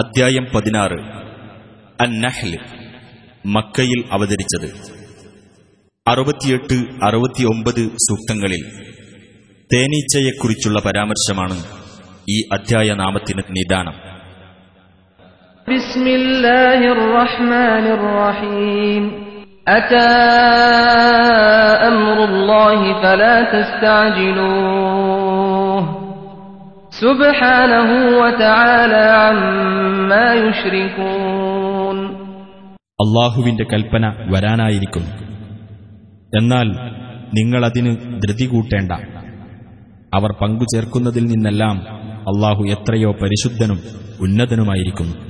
അധ്യായം പതിനാറ്. അന്നഹ്ൽ മക്കയിൽ അവതരിച്ചത്. അറുപത്തിയെട്ട് അറുപത്തിയൊമ്പത് സൂക്തങ്ങളിൽ തേനീച്ചയെക്കുറിച്ചുള്ള പരാമർശമാണ് ഈ അധ്യായ നാമത്തിന് നിദാനം അതാ ഫലാ തസ്തഅജിലൂൻ അള്ളാഹുവിന്റെ കൽപ്പന വരാനായിരിക്കും എന്നാൽ നിങ്ങളതിന് ധൃതി കൂട്ടേണ്ട. അവർ പങ്കുചേർക്കുന്നതിൽ നിന്നെല്ലാം അള്ളാഹു എത്രയോ പരിശുദ്ധനും ഉന്നതനുമായിരിക്കുന്നു.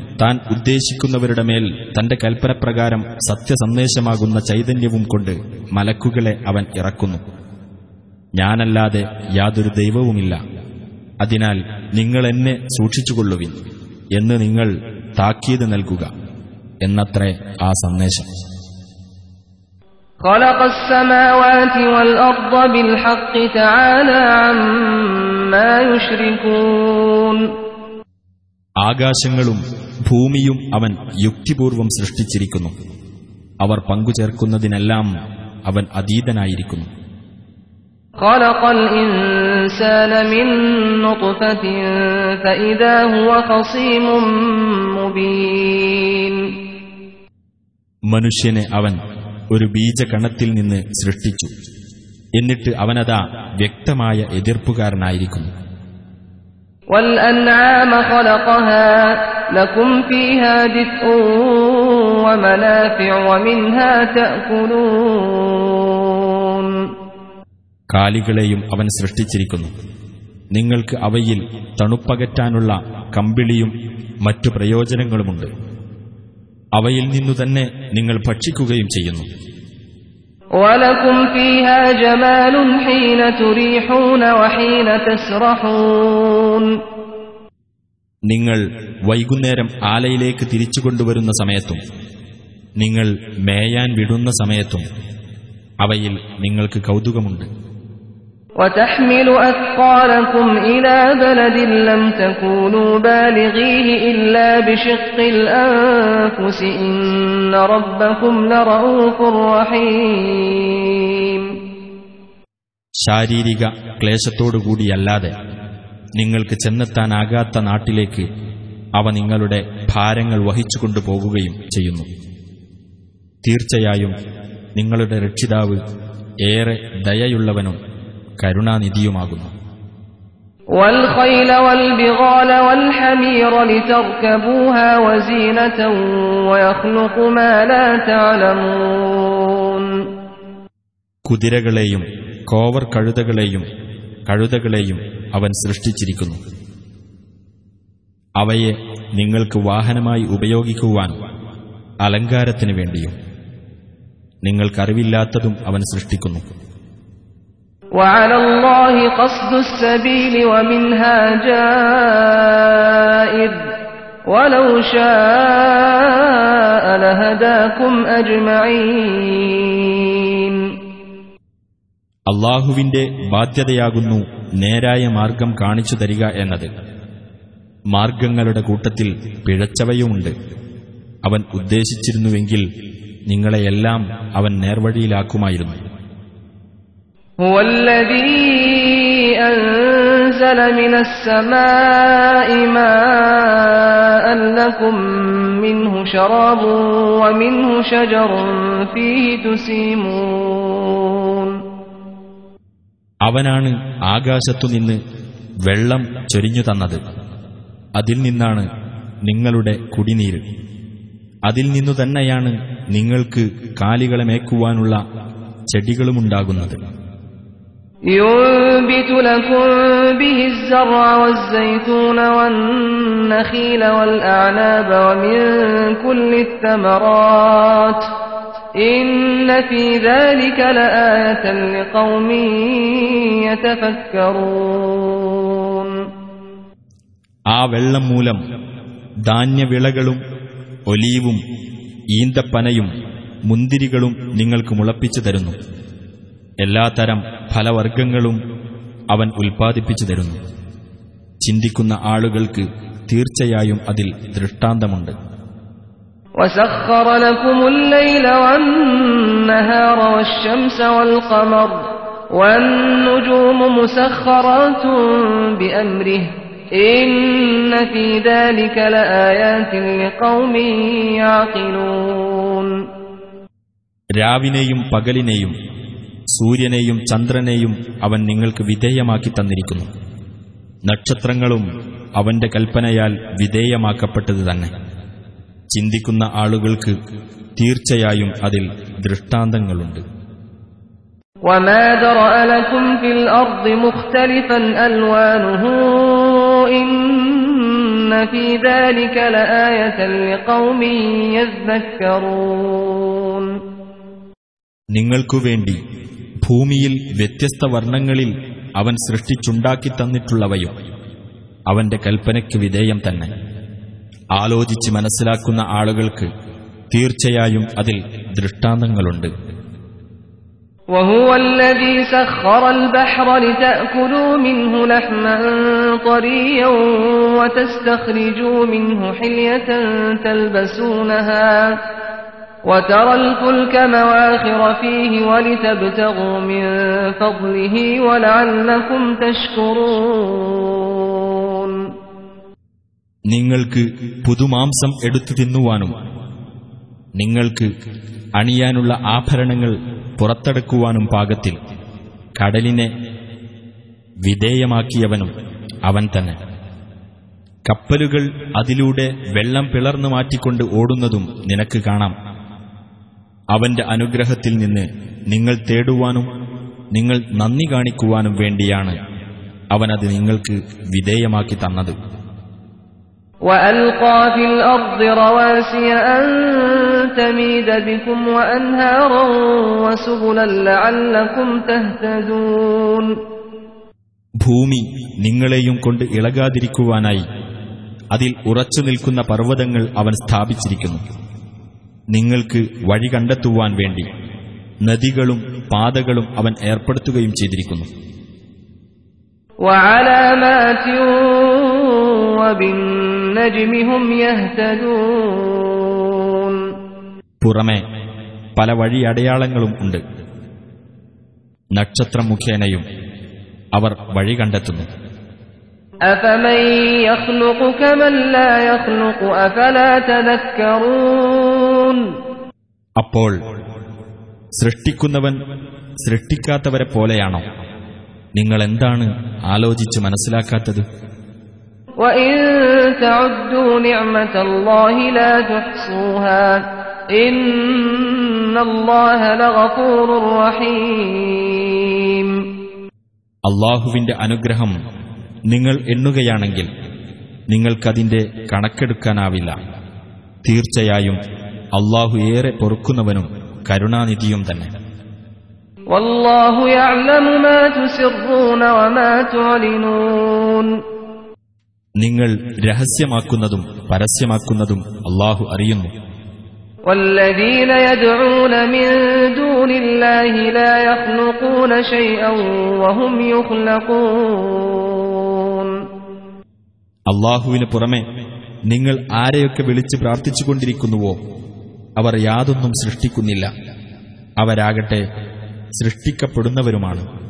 താൻ ഉദ്ദേശിക്കുന്നവരുടെ മേൽ തന്റെ കൽപ്പനപ്രകാരം സത്യസന്ദേശമാകുന്ന ചൈതന്യവും കൊണ്ട് മലക്കുകളെ അവൻ ഇറക്കുന്നു ഞാനല്ലാതെ യാതൊരു ദൈവവുമില്ല അതിനാൽ നിങ്ങൾ എന്നെ സൂക്ഷിച്ചുകൊള്ളുവിൻ എന്ന് നിങ്ങൾ താക്കീത് നൽകുക എന്നത്രേ ആ സന്ദേശം خلق السماوات والأرض بالحق تعالى عما يشركون ആകാശങ്ങളും ഭൂമിയും അവൻ യുക്തിപൂർവം സൃഷ്ടിച്ചിരിക്കുന്നു. അവർ പങ്കുചേർക്കുന്നതിനെല്ലാം അവൻ അതീതനായിരിക്കുന്നു. മനുഷ്യനെ അവൻ ഒരു ബീജകണത്തിൽ നിന്ന് സൃഷ്ടിച്ചു. എന്നിട്ട് അവനതാ വ്യക്തമായ എതിർപ്പുകാരനായിരിക്കുന്നു. والأنعام خلقها لكم فيها دفء ومنافع ومنها تأكلون കാലികളെയും അവൻ സൃഷ്ടിച്ചിരിക്കുന്നു നിങ്ങൾക്ക് അവയിൽ തണുപ്പകറ്റാനുള്ള കമ്പിളിയും മറ്റു പ്രയോജനങ്ങളുമുണ്ട് അവയിൽ നിന്നു തന്നെ നിങ്ങൾ ഭക്ഷിക്കുകയും ചെയ്യുന്നു ولكم فيها جمال حين تريحون وحين تسرحون നിങ്ങൾ വൈകുന്നേരം ആലയിലേക്ക് തിരിച്ചു കൊണ്ടുവരുന്ന സമയത്തും നിങ്ങൾ മേയാൻ വിടുന്ന സമയത്തും അവയിൽ നിങ്ങൾക്ക് കൗതുകമുണ്ട് وتحمل أثقالكم إلى بلد لم تكونوا بالغيه إلا بشق الأنفس إن ربكم لرؤوف رحيم ശാരീരിക ക്ലേശത്തോടുകൂടിയല്ലാതെ നിങ്ങൾക്ക് ചെന്നെത്താനാകാത്ത നാട്ടിലേക്ക് അവ നിങ്ങളുടെ ഭാരങ്ങൾ വഹിച്ചുകൊണ്ടു പോകുകയും ചെയ്യുന്നു തീർച്ചയായും നിങ്ങളുടെ രക്ഷിതാവ് ഏറെ ദയയുള്ളവനും കരുണാനിധിയുമാകുന്നു. കുതിരകളെയും കോവർ കഴുതകളെയും കഴുതകളെയും അവൻ സൃഷ്ടിച്ചിരിക്കുന്നു. അവയെ നിങ്ങൾക്ക് വാഹനമായി ഉപയോഗിക്കുവാൻ അലങ്കാരത്തിനു വേണ്ടിയും നിങ്ങൾക്കറിവില്ലാത്തതും അവൻ സൃഷ്ടിക്കുന്നു. وعلى الله قصد السبيل ومنها جائر ولو شاء لهداكم أجمعين അള്ളാഹുവിന്റെ ബാധ്യതയാകുന്നു നേരായ മാർഗം കാണിച്ചു തരിക എന്നത് മാർഗങ്ങളുടെ കൂട്ടത്തിൽ പിഴച്ചവയുമുണ്ട് അവൻ ഉദ്ദേശിച്ചിരുന്നുവെങ്കിൽ നിങ്ങളെയെല്ലാം അവൻ നേർവഴിയിലാക്കുമായിരുന്നു هو الذي أنزل من السماء ماء لكم منه شراب ومنه شجر فيه تسيمون അവനാണ് ആകാശത്തുനിന്ന് വെള്ളം ചൊരിഞ്ഞു തന്നത് അതിൽ നിന്നാണ് നിങ്ങളുടെ കുടിനീര് അതിൽ നിന്നു തന്നെയാണ് നിങ്ങൾക്ക് കാലികളെ മേക്കുവാനുള്ള ചെടികളുമുണ്ടാകുന്നത് ينبت لكم به الزرع والزيتون والنخيل والأعناب ومن كل الثمرات إن في ذلك لآية لقوم يتفكرون ആ വെള്ളം മൂലം ധാന്യവിളകളും ഒലീവും ഈന്തപ്പനയും മുന്തിരികളും നിങ്ങൾക്ക് മുളപ്പിച്ചു തരുന്നു എല്ലാത്തരം ഫലവർഗങ്ങളും അവൻ ഉൽപ്പാദിപ്പിച്ചു തരുന്നു ചിന്തിക്കുന്ന ആളുകൾക്ക് തീർച്ചയായും അതിൽ ദൃഷ്ടാന്തമുണ്ട് وسخر لكم الليل والنهار والشمس والقمر والنجوم مسخرات بأمره إن في ذلك لآيات لقوم يعقلون രാവിനെയും പകലിനെയും സൂര്യനെയും ചന്ദ്രനെയും അവൻ നിങ്ങൾക്ക് വിധേയമാക്കി തന്നിരിക്കുന്നു നക്ഷത്രങ്ങളും അവന്റെ കൽപ്പനയാൽ വിധേയമാക്കപ്പെട്ടത് തന്നെ ചിന്തിക്കുന്ന ആളുകൾക്ക് തീർച്ചയായും അതിൽ ദൃഷ്ടാന്തങ്ങളുണ്ട് وما ذرأ لكم في الأرض مختلفا ألوانه إن في ذلك لآية لقوم يذكرون നിങ്ങൾക്കു വേണ്ടി ഭൂമിയിൽ വ്യത്യസ്ത വർണ്ണങ്ങളിൽ അവൻ സൃഷ്ടിച്ചുണ്ടാക്കി തന്നിട്ടുള്ളവയും അവന്റെ കൽപ്പനയ്ക്ക് വിധേയം തന്നെ ആലോചിച്ച് മനസ്സിലാക്കുന്ന ആളുകൾക്ക് തീർച്ചയായും അതിൽ ദൃഷ്ടാന്തങ്ങളുണ്ട് وهو الذي سخر البحر لتأكلوا منه لحما طريا وتستخرجوا منه حلية تلبسونها وترى الفلك مواخر فيه ولتبتغوا من فضله ولعلكم تشكرون നിങ്ങൾക്ക് പുതുമാംസം എടുത്തു തിന്നുവാനും നിങ്ങൾക്ക് അണിയാനുള്ള ആഭരണങ്ങൾ പുറത്തെടുക്കുവാനും പാകത്തിൽ കടലിനെ വിധേയമാക്കിയവനും അവൻ തന്നെ കപ്പലുകൾ അതിലൂടെ വെള്ളം പിളർന്നു മാറ്റിക്കൊണ്ട് ഓടുന്നതും നിനക്ക് കാണാം അവന്റെ അനുഗ്രഹത്തിൽ നിന്ന് നിങ്ങൾ തേടുവാനും നിങ്ങൾ നന്ദി കാണിക്കുവാനും വേണ്ടിയാണ് അവനത് നിങ്ങൾക്ക് വിധേയമാക്കി തന്നത്. ഭൂമി നിങ്ങളെയും കൊണ്ട് ഇളകാതിരിക്കുവാനായി അതിൽ ഉറച്ചു നിൽക്കുന്ന പർവതങ്ങൾ അവൻ സ്ഥാപിച്ചിരിക്കുന്നു. നിങ്ങൾക്ക് വഴി കണ്ടെത്തുവാൻ വേണ്ടി നദികളും പാതകളും അവൻ ഏർപ്പെടുത്തുകയും ചെയ്തിരിക്കുന്നു. പുറമെ പല വഴി അടയാളങ്ങളും ഉണ്ട്. നക്ഷത്രം മുഖേനയും അവർ വഴി കണ്ടെത്തുന്നു. അഫമൻ അപ്പോൾ സൃഷ്ടിക്കുന്നവൻ സൃഷ്ടിക്കാത്തവരെ പോലെയാണോ? നിങ്ങൾ എന്താണ് ആലോചിച്ച് മനസ്സിലാക്കാത്തത്? അള്ളാഹുവിന്റെ അനുഗ്രഹം നിങ്ങൾ എണ്ണുകയാണെങ്കിൽ നിങ്ങൾക്കതിന്റെ കണക്കെടുക്കാനാവില്ല. തീർച്ചയായും അള്ളാഹു ഏറെ പൊറുക്കുന്നവനും കരുണാനിധിയും തന്നെ والله يعلم ما تسرون وما تعلنون നിങ്ങൾ രഹസ്യമാക്കുന്നതും പരസ്യമാക്കുന്നതും അള്ളാഹു അറിയുന്നു والذين يدعون من دون الله لا يخلقون شيئا وهم يخلقون അള്ളാഹുവിന് പുറമെ നിങ്ങൾ ആരെയൊക്കെ വിളിച്ച് പ്രാർത്ഥിച്ചുകൊണ്ടിരിക്കുന്നുവോ അവർ യാതൊന്നും സൃഷ്ടിക്കുന്നില്ല. അവരാകട്ടെ സൃഷ്ടിക്കപ്പെടുന്നവരുമാണ്.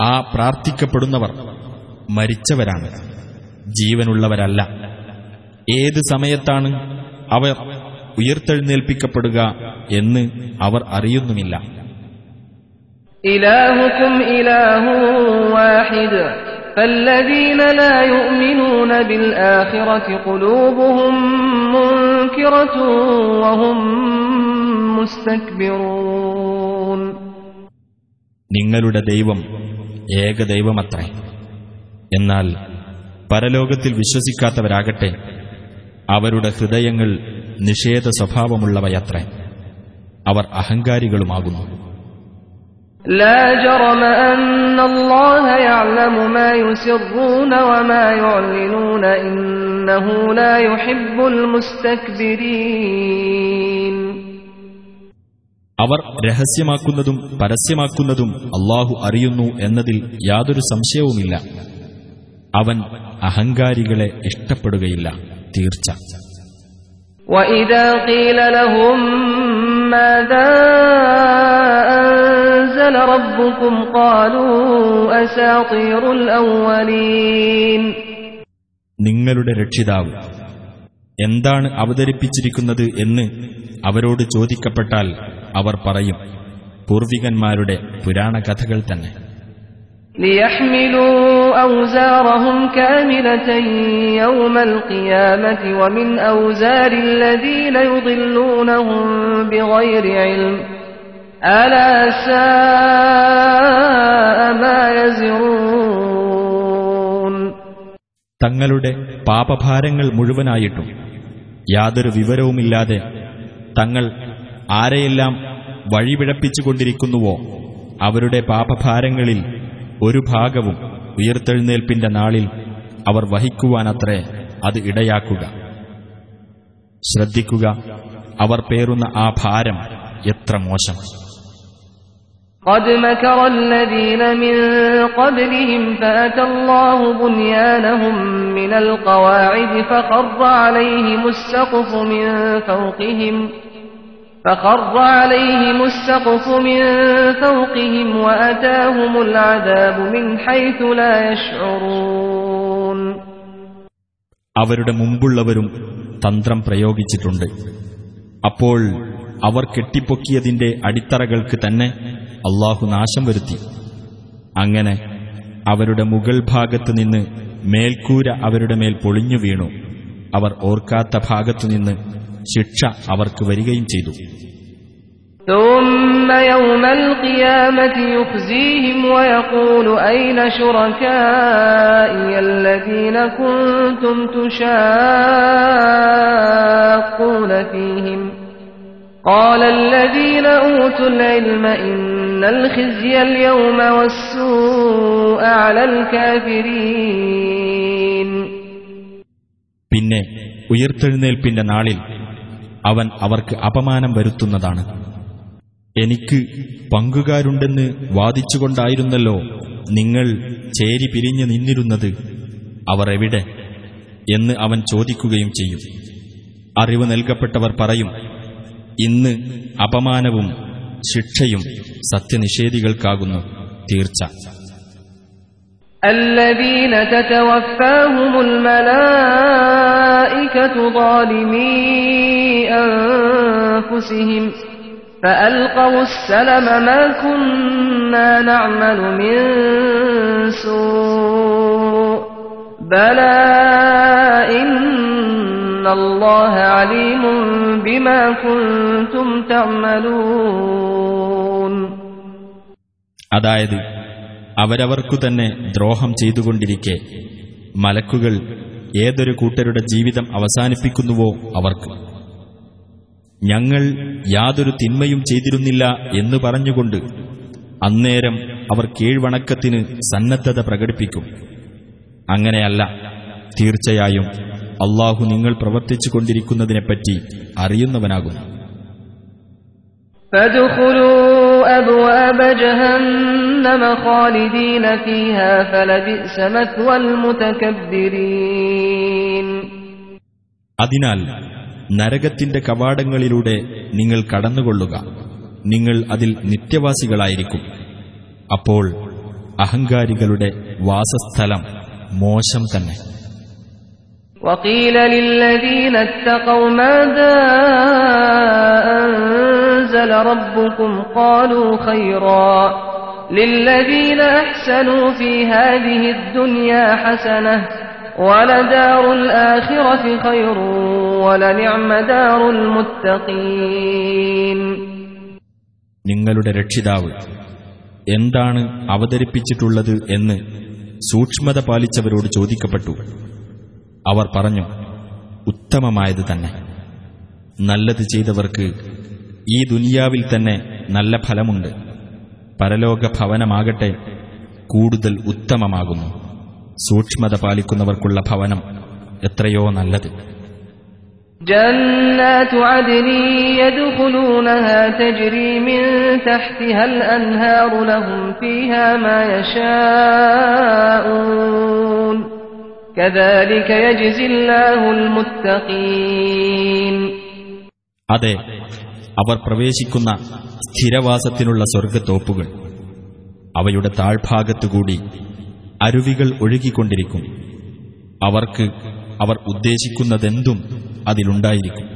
ആ പ്രാർത്ഥിക്കപ്പെടുന്നവർ മരിച്ചവരാണ്. ജീവനുള്ളവരല്ല. ഏത് സമയത്താണ് അവർ ഉയർത്തെഴുന്നേൽപ്പിക്കപ്പെടുക എന്ന് അവർ അറിയുന്നുമില്ല. إلهكم إله واحد فالذين لا يؤمنون بالآخرة قلوبهم منكرة وهم مستكبرون നിങ്ങളുടെ ദൈവം ഏകദൈവമത്രേ എന്നാൽ പരലോകത്തിൽ വിശ്വസിക്കാത്തവരാകട്ടെ അവരുടെ ഹൃദയങ്ങൾ നിഷേധ സ്വഭാവമുള്ളവയത്രേ അവർ അഹങ്കാരികളുമാകുന്നു لا جرم أن الله يعلم ما يسرون وما يعلنون إنه لا يحب المستكبرين അവർ രഹസ്യമാക്കുന്നതും പരസ്യമാക്കുന്നതും അള്ളാഹു അറിയുന്നു എന്നതിൽ യാതൊരു സംശയവുമില്ല അവൻ അഹങ്കാരികളെ ഇഷ്ടപ്പെടുകയില്ല തീർച്ച وإذا قيل لهم ماذا أنزل ربكم قالوا أساطير الأولين നിങ്ങളുടെ രക്ഷിതാവ് എന്താണ് അവതരിപ്പിച്ചിരിക്കുന്നത് എന്ന് അവരോട് ചോദിക്കപ്പെട്ടാൽ അവർ പറയും പൂർവികന്മാരുടെ പുരാണ കഥകൾ തന്നെ ليحملوا أوزارهم كاملة يوم القيامة ومن أوزار الذين يضلونهم بغير علم ألا ساء ما يزرون തങ്ങളുടെ പാപഭാരങ്ങൾ മുഴുവനായിട്ടും യാതൊരു വിവരവുമില്ലാതെ തങ്ങൾ ആരെയെല്ലാം വഴിപിഴപ്പിച്ചുകൊണ്ടിരിക്കുന്നുവോ അവരുടെ പാപഭാരങ്ങളിൽ ഒരു ഭാഗവും ഉയർത്തെഴുന്നേൽപ്പിന്റെ നാളിൽ അവർ വഹിക്കുവാനത്രേ അത് ഇടയാക്കുക ശ്രദ്ധിക്കുക അവർ പേറുന്ന ആ ഭാരം എത്ര മോശം قد مكر الذين من قبلهم فأتى الله بنيانهم من القواعد فخر عليهم السقف من فوقهم فخر عليهم السقف من فوقهم وأتاهم العذاب من حيث لا يشعرون അവരുടെ മുമ്പുള്ളവരും തന്ത്രം പ്രയോഗിച്ചിട്ടുണ്ട് അപ്പോൾ അവർ കെട്ടിപ്പൊക്കിയതിന്റെ അടിത്തറകൾക്ക് തന്നെ അള്ളാഹു നാശം വരുത്തി അങ്ങനെ അവരുടെ മുകൾ ഭാഗത്തു നിന്ന് മേൽക്കൂര അവരുടെ മേൽ പൊളിഞ്ഞു വീണു അവർ ഓർക്കാത്ത ഭാഗത്തുനിന്ന് ശിക്ഷ അവർക്ക് വരികയും ചെയ്തു ثم يوم القيامة يخزيهم ويقول أين شركائي الذين كنتم تشاقون فيهم قال الذين أوتوا العلم إن الخزي اليوم والسوء على الكافرين പിന്നെ ഉയർത്തെഴുന്നേൽപ്പിന്റെ നാളിൽ അവൻ അവർക്ക് അപമാനം വരുത്തുന്നതാണ് എനിക്ക് പങ്കുകാരുണ്ടെന്ന് വാദിച്ചുകൊണ്ടായിരുന്നല്ലോ നിങ്ങൾ ചേരി പിരിഞ്ഞു നിന്നിരുന്നത് അവർ എവിടെ എന്ന് അവൻ ചോദിക്കുകയും ചെയ്യും അറിവ് നൽകപ്പെട്ടവർ പറയും ഇന്ന് അപമാനവും ശിക്ഷയും സത്യനിഷേധികൾക്കാകുന്നു തീർച്ച الذين تتوفاهم الملائكة ظالمي أنفسهم فألقوا السلم ما كنا نعمل من سوء بلى إن الله عليم بما كنتم تعملون അതായത് അവരവർക്കു തന്നെ ദ്രോഹം ചെയ്തുകൊണ്ടിരിക്കെ മലക്കുകൾ ഏതൊരു കൂട്ടരുടെ ജീവിതം അവസാനിപ്പിക്കുന്നുവോ അവർക്ക് ഞങ്ങൾ യാതൊരു തിന്മയും ചെയ്തിരുന്നില്ല എന്ന് പറഞ്ഞുകൊണ്ട് അന്നേരം അവർ കീഴ്വണക്കത്തിന് സന്നദ്ധത പ്രകടിപ്പിക്കും അങ്ങനെയല്ല തീർച്ചയായും അള്ളാഹു നിങ്ങൾ പ്രവർത്തിച്ചു കൊണ്ടിരിക്കുന്നതിനെപ്പറ്റി അറിയുന്നവനാകുന്നു അതിനാൽ നരകത്തിന്റെ കവാടങ്ങളിലൂടെ നിങ്ങൾ കടന്നുകൊള്ളുക. നിങ്ങൾ അതിൽ നിത്യവാസികളായിരിക്കും. അപ്പോൾ അഹങ്കാരികളുടെ വാസസ്ഥലം മോശം തന്നെ. وقيل للذين اتقوا ماذا أنزل ربكم قالوا خيرا للذين أحسنوا في هذه الدنيا حسنة ولدار الآخرة خير ولنعم دار المتقين നിങ്ങളുടെ രക്ഷിതാവ് എന്താണ് അവതരിപ്പിച്ചിട്ടുള്ളത് എന്ന് സൂക്ഷ്മത പാലിച്ചവരോട് ചോദിക്കപ്പെട്ടു അവർ പറഞ്ഞു ഉത്തമമായത് തന്നെ നല്ലത് ചെയ്തവർക്ക് ഈ ദുനിയാവിൽ തന്നെ നല്ല ഫലമുണ്ട് പരലോക ഭവനമാകട്ടെ കൂടുതൽ ഉത്തമമാകുന്നു സൂക്ഷ്മത പാലിക്കുന്നവർക്കുള്ള ഭവനം എത്രയോ നല്ലത് جنات عدن يدخلونها تجري من تحتها الأنهار لهم فيها ما يشاءون അതെ അവർ പ്രവേശിക്കുന്ന സ്ഥിരവാസത്തിനുള്ള സ്വർഗത്തോപ്പുകൾ അവയുടെ താഴ്ഭാഗത്തുകൂടി അരുവികൾ ഒഴുകിക്കൊണ്ടിരിക്കും. അവർക്ക് അവർ ഉദ്ദേശിക്കുന്നതെന്തും അതിലുണ്ടായിരിക്കും.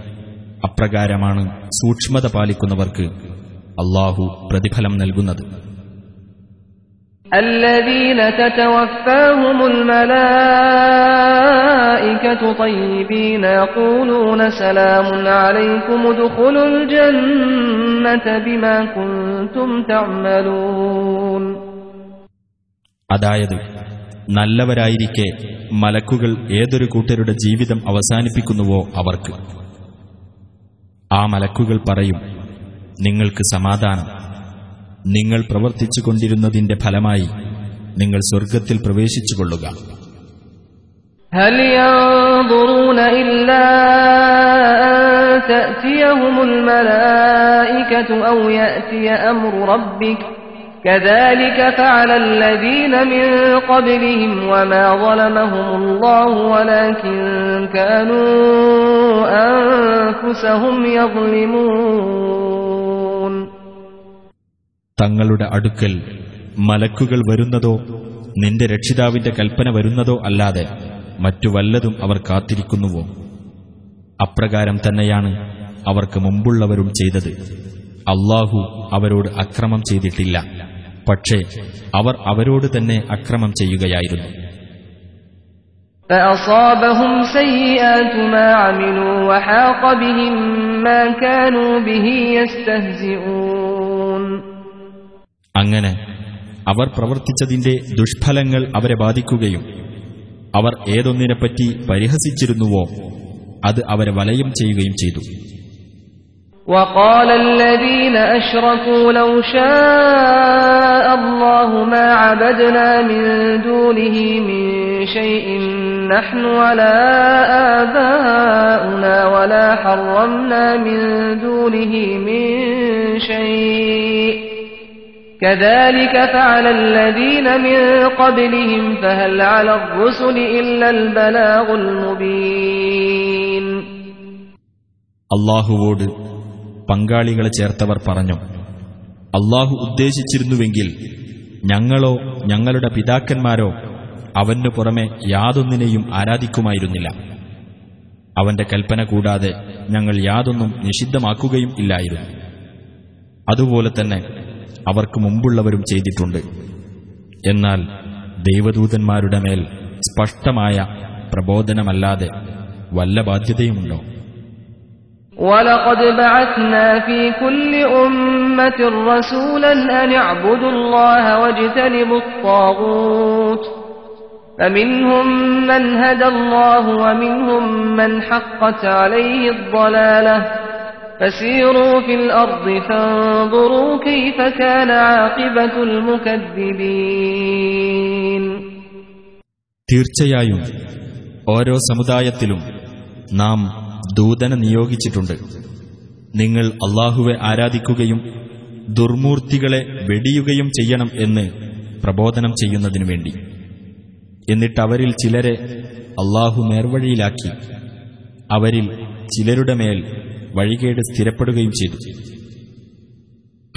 അപ്രകാരമാണ് സൂക്ഷ്മത പാലിക്കുന്നവർക്ക് അള്ളാഹു പ്രതിഫലം നൽകുന്നത്. الذين تتوفاهم الملائكة طيبين يقولون سلام عليكم ادخلوا الجنة بما كنتم تعملون അതായത് നല്ലവരായിരിക്കെ മലക്കുകൾ ഏതൊരു കൂട്ടരുടെ ജീവിതം അവസാനിപ്പിക്കുന്നുവോ അവർക്ക് ആ മലക്കുകൾ പറയും നിങ്ങൾക്ക് സമാധാനം നിങ്ങൾ പ്രവർത്തിച്ചു കൊണ്ടിരുന്നതിന്റെ ഫലമായി നിങ്ങൾ സ്വർഗത്തിൽ പ്രവേശിച്ചുകൊള്ളുക هل ينظرون إلا أن تأتيهم الملائكة أو يأتي أمر ربك كذلك فعل الذين من قبلهم وما ظلمهم الله ولكن كانوا أنفسهم يظلمون തങ്ങളുടെ അടുക്കൽ മലക്കുകൾ വരുന്നതോ നിന്റെ രക്ഷിതാവിന്റെ കൽപ്പന വരുന്നതോ അല്ലാതെ മറ്റു വല്ലതും അവർ കാത്തിരിക്കുന്നുവോ അപ്രകാരം തന്നെയാണ് അവർക്ക് മുമ്പുള്ളവരും ചെയ്തത് അള്ളാഹു അവരോട് അക്രമം ചെയ്തിട്ടില്ല പക്ഷേ അവർ അവരോട് തന്നെ അക്രമം ചെയ്യുകയായിരുന്നു فأصابهم سيئات ما عملوا وحاق بهم ما كانوا به يستهزئون അങ്ങനെ അവർ പ്രവർത്തിച്ചതിന്റെ ദുഷ്ഫലങ്ങൾ അവരെ ബാധിക്കുകയും അവർ ഏതൊന്നിനെപ്പറ്റി പരിഹസിച്ചിരുന്നുവോ അത് അവരെ വലയം ചെയ്യുകയും ചെയ്തു وقال الذين أشركوا لو شاء الله ما عبدنا من دونه من شيء نحن ولا آباؤنا ولا حرمنا من دونه من شيء كذلك فعل الذين من قبلهم فهل على الرسل إلا البلاغ المبين അള്ളാഹുവോട് പങ്കാളികളെ ചേർത്തവർ പറഞ്ഞു അള്ളാഹു ഉദ്ദേശിച്ചിരുന്നുവെങ്കിൽ ഞങ്ങളോ ഞങ്ങളുടെ പിതാക്കന്മാരോ അവനു പുറമെ യാതൊന്നിനെയും ആരാധിക്കുമായിരുന്നില്ല അവന്റെ കൽപ്പന കൂടാതെ ഞങ്ങൾ യാതൊന്നും നിഷിദ്ധമാക്കുകയും ഇല്ലായിരുന്നു അതുപോലെ തന്നെ അവർക്ക് മുമ്പുള്ളവരും ചെയ്തിട്ടുണ്ട് എന്നാൽ ദൈവദൂതന്മാരുടെ മേൽ സ്പഷ്ടമായ പ്രബോധനമല്ലാതെ വല്ല ബാധ്യതയുമുണ്ടോ ولقد بعثنا في كل أمة رسولا أن اعبدوا الله واجتنبوا الطاغوت فمنهم من هدى الله ومنهم من حقت عليه الضلالة തീർച്ചയായും ഓരോ സമുദായത്തിലും നാം ദൂതനെ നിയോഗിച്ചിട്ടുണ്ട്. നിങ്ങൾ അള്ളാഹുവെ ആരാധിക്കുകയും ദുർമൂർത്തികളെ വെടിയുകയും ചെയ്യണം എന്ന് പ്രബോധനം ചെയ്യുന്നതിനു വേണ്ടി. എന്നിട്ടവരിൽ ചിലരെ അള്ളാഹു നേർവഴിയിലാക്കി. അവരിൽ ചിലരുടെ മേൽ വഴികേട് സ്ഥിരപ്പെടുകയും ചെയ്തു.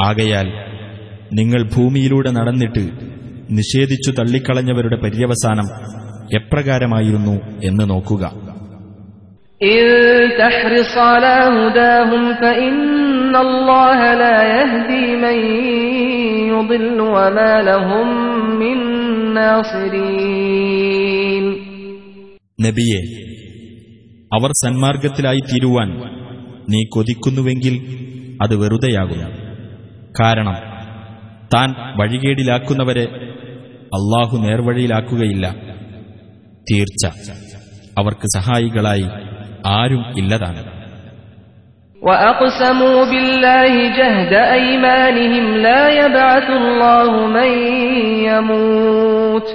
ആകയാൽ നിങ്ങൾ ഭൂമിയിലൂടെ നടന്നിട്ട് നിഷേധിച്ചു തള്ളിക്കളഞ്ഞവരുടെ പര്യവസാനം എപ്രകാരമായിരുന്നു എന്ന് നോക്കുക. നബിയെ അവർ സന്മാർഗത്തിലായി തീരുവാൻ നീ കൊതിക്കുന്നുവെങ്കിൽ അത് വെറുതെയാകുന്നു കാരണം താൻ വഴികേടിലാക്കുന്നവരെ അള്ളാഹു നേർവഴിയിലാക്കുകയില്ല തീർച്ച അവർക്ക് സഹായികളായി ആരും ഇല്ലതാണ് وأقسموا بالله جهد أيمانهم لا يبعث الله من يموت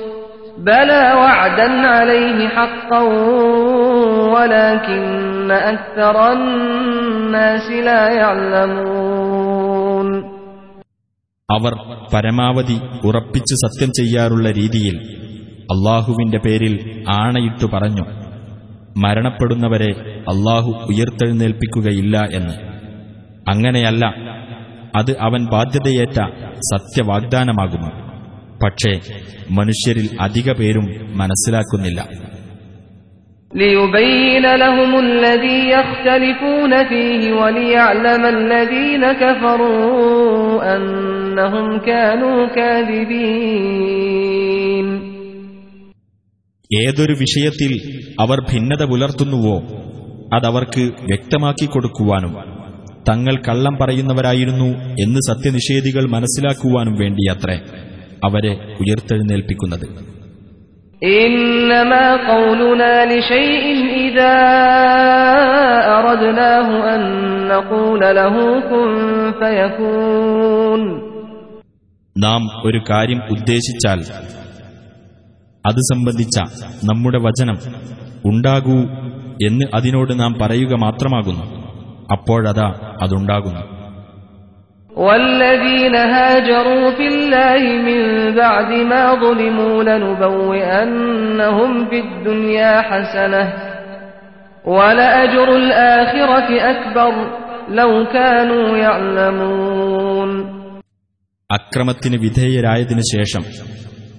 بلى وعدا عليه حقا ولكن أكثر الناس لا يعلمون അവർ പരമാവധി ഉറപ്പിച്ച് സത്യം ചെയ്യാറുള്ള രീതിയിൽ അള്ളാഹുവിന്റെ പേരിൽ ആണയിട്ടു പറഞ്ഞു മരണപ്പെടുന്നവരെ അള്ളാഹു ഉയർത്തെഴുന്നേൽപ്പിക്കുകയില്ല എന്ന് അങ്ങനെയല്ല അത് അവൻ ബാധ്യതയേറ്റ സത്യവാഗ്ദാനമാകുന്നു പക്ഷേ മനുഷ്യരിൽ അധിക പേരും മനസ്സിലാക്കുന്നില്ല. ഏതൊരു വിഷയത്തിൽ അവർ ഭിന്നത പുലർത്തുന്നുവോ അതവർക്ക് വ്യക്തമാക്കി കൊടുക്കുവാനും തങ്ങൾ കള്ളം പറയുന്നവരായിരുന്നു എന്ന് സത്യനിഷേധികൾ മനസ്സിലാക്കുവാനും വേണ്ടിയത്രേ. അവരെ ഉയർത്തെഴുന്നേൽപ്പിക്കുന്നത്. നാം ഒരു കാര്യം ഉദ്ദേശിച്ചാൽ അത് സംബന്ധിച്ച നമ്മുടെ വചനം ഉണ്ടാകൂ എന്ന് അതിനോട് നാം പറയുക മാത്രമാകുന്നു. അപ്പോഴതാ അതുണ്ടാകുന്നു. والذين هاجروا في الله من بعد ما ظلموا لنبوئنهم في الدنيا حسنة ولأجر الآخرة أكبر لو كانوا يعلمون അക്രമത്തിന് വിധേയരായതിനു ശേഷം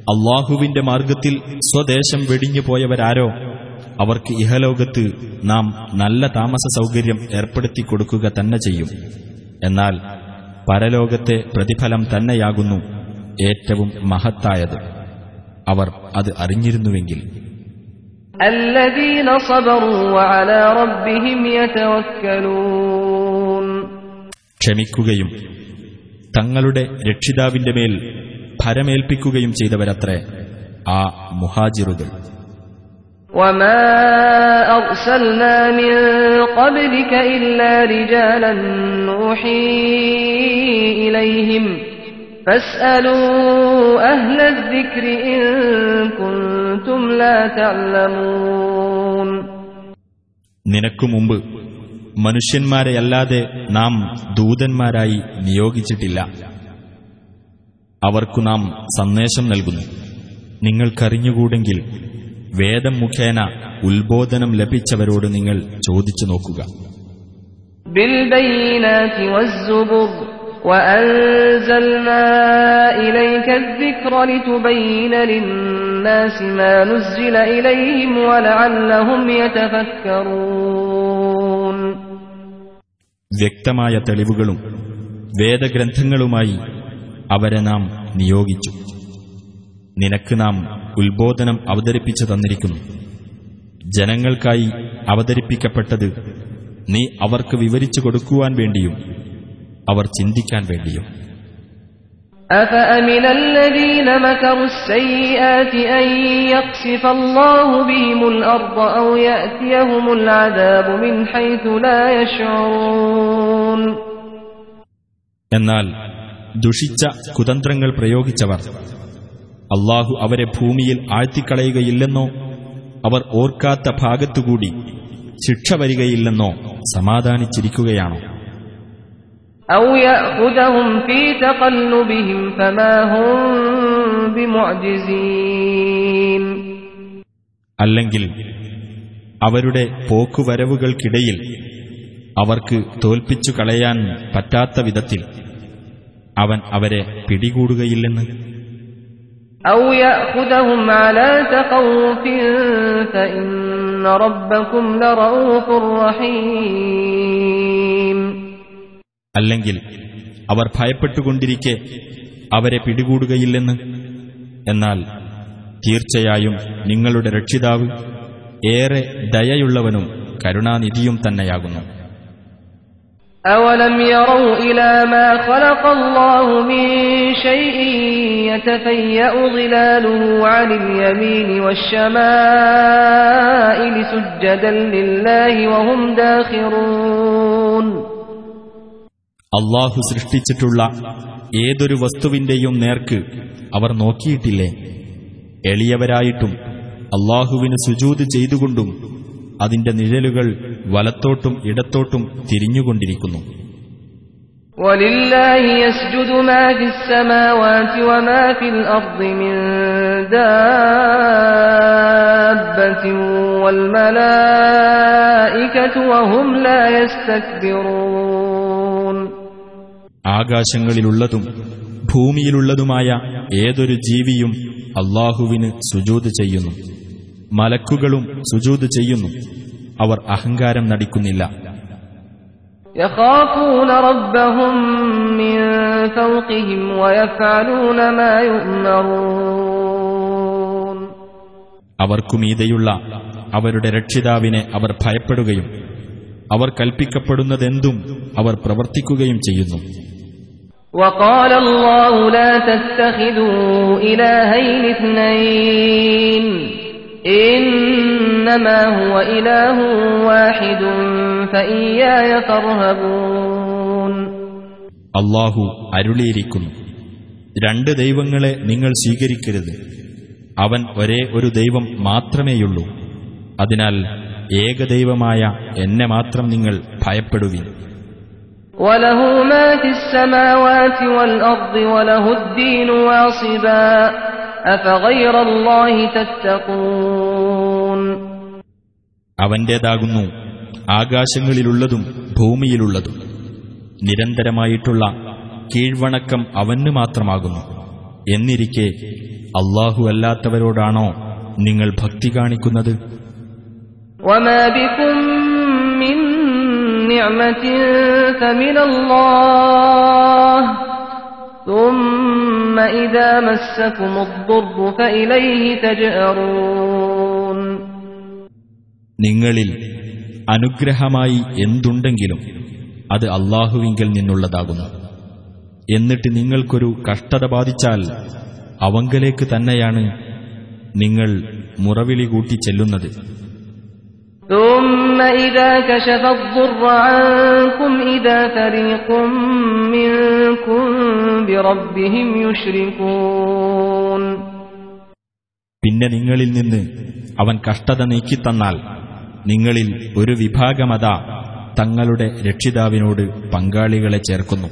അള്ളാഹുവിന്റെ മാർഗത്തിൽ സ്വദേശം വെടിഞ്ഞു പോയവരാരോ അവർക്ക് ഇഹലോകത്ത് നാം നല്ല താമസ സൗകര്യം ഏർപ്പെടുത്തി കൊടുക്കുക തന്നെ ചെയ്യും എന്നാൽ പരലോകത്തെ പ്രതിഫലം തന്നെയാകുന്നു ഏറ്റവും മഹത്തായത്. അവർ അത് അറിഞ്ഞിരുന്നുവെങ്കിൽ. ക്ഷമിക്കുകയും തങ്ങളുടെ രക്ഷിതാവിന്റെ മേൽ ഭരമേൽപ്പിക്കുകയും ചെയ്തവരത്രേ ആ മുഹാജിറുകൾ. وما أرسلنا من قبلك إلا رجالا نوحي إليهم فاسألوا أهل الذكر إن كنتم لا تعلمون നിനക്കു മുമ്പ് മനുഷ്യന്മാരെയല്ലാതെ നാം ദൂതന്മാരായി നിയോഗിച്ചിട്ടില്ല അവർക്കു നാം സന്ദേശം നൽകുന്നു നിങ്ങൾക്കറിഞ്ഞുകൂടെങ്കിൽ വേദം മുഖേന ഉത്ബോധനം ലഭിച്ചവരോട് നിങ്ങൾ ചോദിച്ചു നോക്കുക. വ്യക്തമായ തെളിവുകളും വേദഗ്രന്ഥങ്ങളുമായി അവരെ നാം നിയോഗിച്ചു. നിനക്ക് നാം ഉത്ബോധനം അവതരിപ്പിച്ചു തന്നിരിക്കുന്നു ജനങ്ങൾക്കായി അവതരിപ്പിക്കപ്പെട്ടത് നീ അവർക്ക് വിവരിച്ചു കൊടുക്കുവാൻ വേണ്ടിയും അവർ ചിന്തിക്കാൻ വേണ്ടിയും أفأمن الذين مكروا السيئات أن يقصف الله بهم الأرض أو يأتيهم العذاب من حيث لا يشعرون എന്നാൽ ദുഷിച്ച കുതന്ത്രങ്ങൾ പ്രയോഗിച്ചവർ അള്ളാഹു അവരെ ഭൂമിയിൽ ആഴ്ത്തിക്കളയുകയില്ലെന്നോ അവർ ഓർക്കാത്ത ഭാഗത്തുകൂടി ശിക്ഷ വരികയില്ലെന്നോ സമാധാനിച്ചിരിക്കുകയാണോ? അല്ലെങ്കിൽ അവരുടെ പോക്കുവരവുകൾക്കിടയിൽ അവർക്ക് തോൽപ്പിച്ചു കളയാൻ പറ്റാത്ത വിധത്തിൽ അവൻ അവരെ പിടികൂടുകയില്ലെന്ന്? أو يأخذهم على تخوف فإن ربكم لرؤوف رحيم അല്ലെങ്കിൽ അവർ ഭയപ്പെട്ടുകൊണ്ടിരിക്കെ അവരെ പിടികൂടുകയില്ലെന്ന് എന്നാൽ തീർച്ചയായും നിങ്ങളുടെ രക്ഷിതാവ് ഏറെ ദയയുള്ളവനും കരുണാനിധിയും തന്നെയാകുന്നു أولم يروا إلى ما خلق الله من شيء يتفيأ ظلاله عن اليمين والشمائل سجدا لله وهم داخرون അള്ളാഹു സൃഷ്ടിച്ചിട്ടുള്ള ഏതൊരു വസ്തുവിന്റെയും നേർക്ക് അവർ നോക്കിയിട്ടില്ലേ എളിയവരായിട്ടും അള്ളാഹുവിന് സുജൂത് ചെയ്തുകൊണ്ടും അതിന്റെ നിഴലുകൾ വലത്തോട്ടും ഇടത്തോട്ടും തിരിഞ്ഞുകൊണ്ടിരിക്കുന്നു. ആകാശങ്ങളിലുള്ളതും ഭൂമിയിലുള്ളതുമായ ഏതൊരു ജീവിയും അള്ളാഹുവിന് സുജൂത് ചെയ്യുന്നു. മലക്കുകളും സുജൂത് ചെയ്യുന്നു. അവർ അഹങ്കാരം നടിക്കുന്നില്ല يخافون ربهم من فوقهم ويفعلون ما يؤمرون അവർക്കുമീതെയുള്ള അവരുടെ രക്ഷിതാവിനെ അവർ ഭയപ്പെടുകയും അവർ കൽപ്പിക്കപ്പെടുന്നതെന്തും അവർ പ്രവർത്തിക്കുകയും ചെയ്യുന്നു وقال الله لا تتخذوا إلهين اثنين إنما هو إله واحد فإياي فارهبون അള്ളാഹു അരുളിയിരിക്കുന്നു രണ്ട് ദൈവങ്ങളെ നിങ്ങൾ സ്വീകരിക്കരുത് അവൻ ഒരേ ഒരു ദൈവം മാത്രമേയുള്ളൂ അതിനാൽ ഏകദൈവമായ എന്നെ മാത്രം നിങ്ങൾ ഭയപ്പെടുവിൻ وله ما في السماوات والأرض وله الدين واصبا أفغير الله تتقون അവന്റേതാകുന്നു ആകാശങ്ങളിലുള്ളതും ഭൂമിയിലുള്ളതും. നിരന്തരമായിട്ടുള്ള കീഴ്വണക്കം അവന് മാത്രമാകുന്നു. എന്നിരിക്കെ അള്ളാഹു അല്ലാത്തവരോടാണോ നിങ്ങൾ ഭക്തി കാണിക്കുന്നത്? നിഅമത്തിൻ ثم إذا مسكم الضر فإليه تجأرون നിങ്ങളിൽ അനുഗ്രഹമായി എന്തുണ്ടെങ്കിലും അത് അള്ളാഹുവിങ്കിൽ നിന്നുള്ളതാകുന്നു എന്നിട്ട് നിങ്ങൾക്കൊരു കഷ്ടത ബാധിച്ചാൽ അവങ്കലേക്ക് തന്നെയാണ് നിങ്ങൾ മുറവിളി കൂട്ടി ചെല്ലുന്നത് ثم إذا كشف الضر عنكم إذا فريق منكم بربهم يشركون പിന്നെ നിങ്ങളിൽ നിന്ന് അവൻ കഷ്ടത നീക്കിത്തന്നാൽ നിങ്ങളിൽ ഒരു വിഭാഗമത തങ്ങളുടെ രക്ഷിതാവിനോട് പങ്കാളികളെ ചേർക്കുന്നു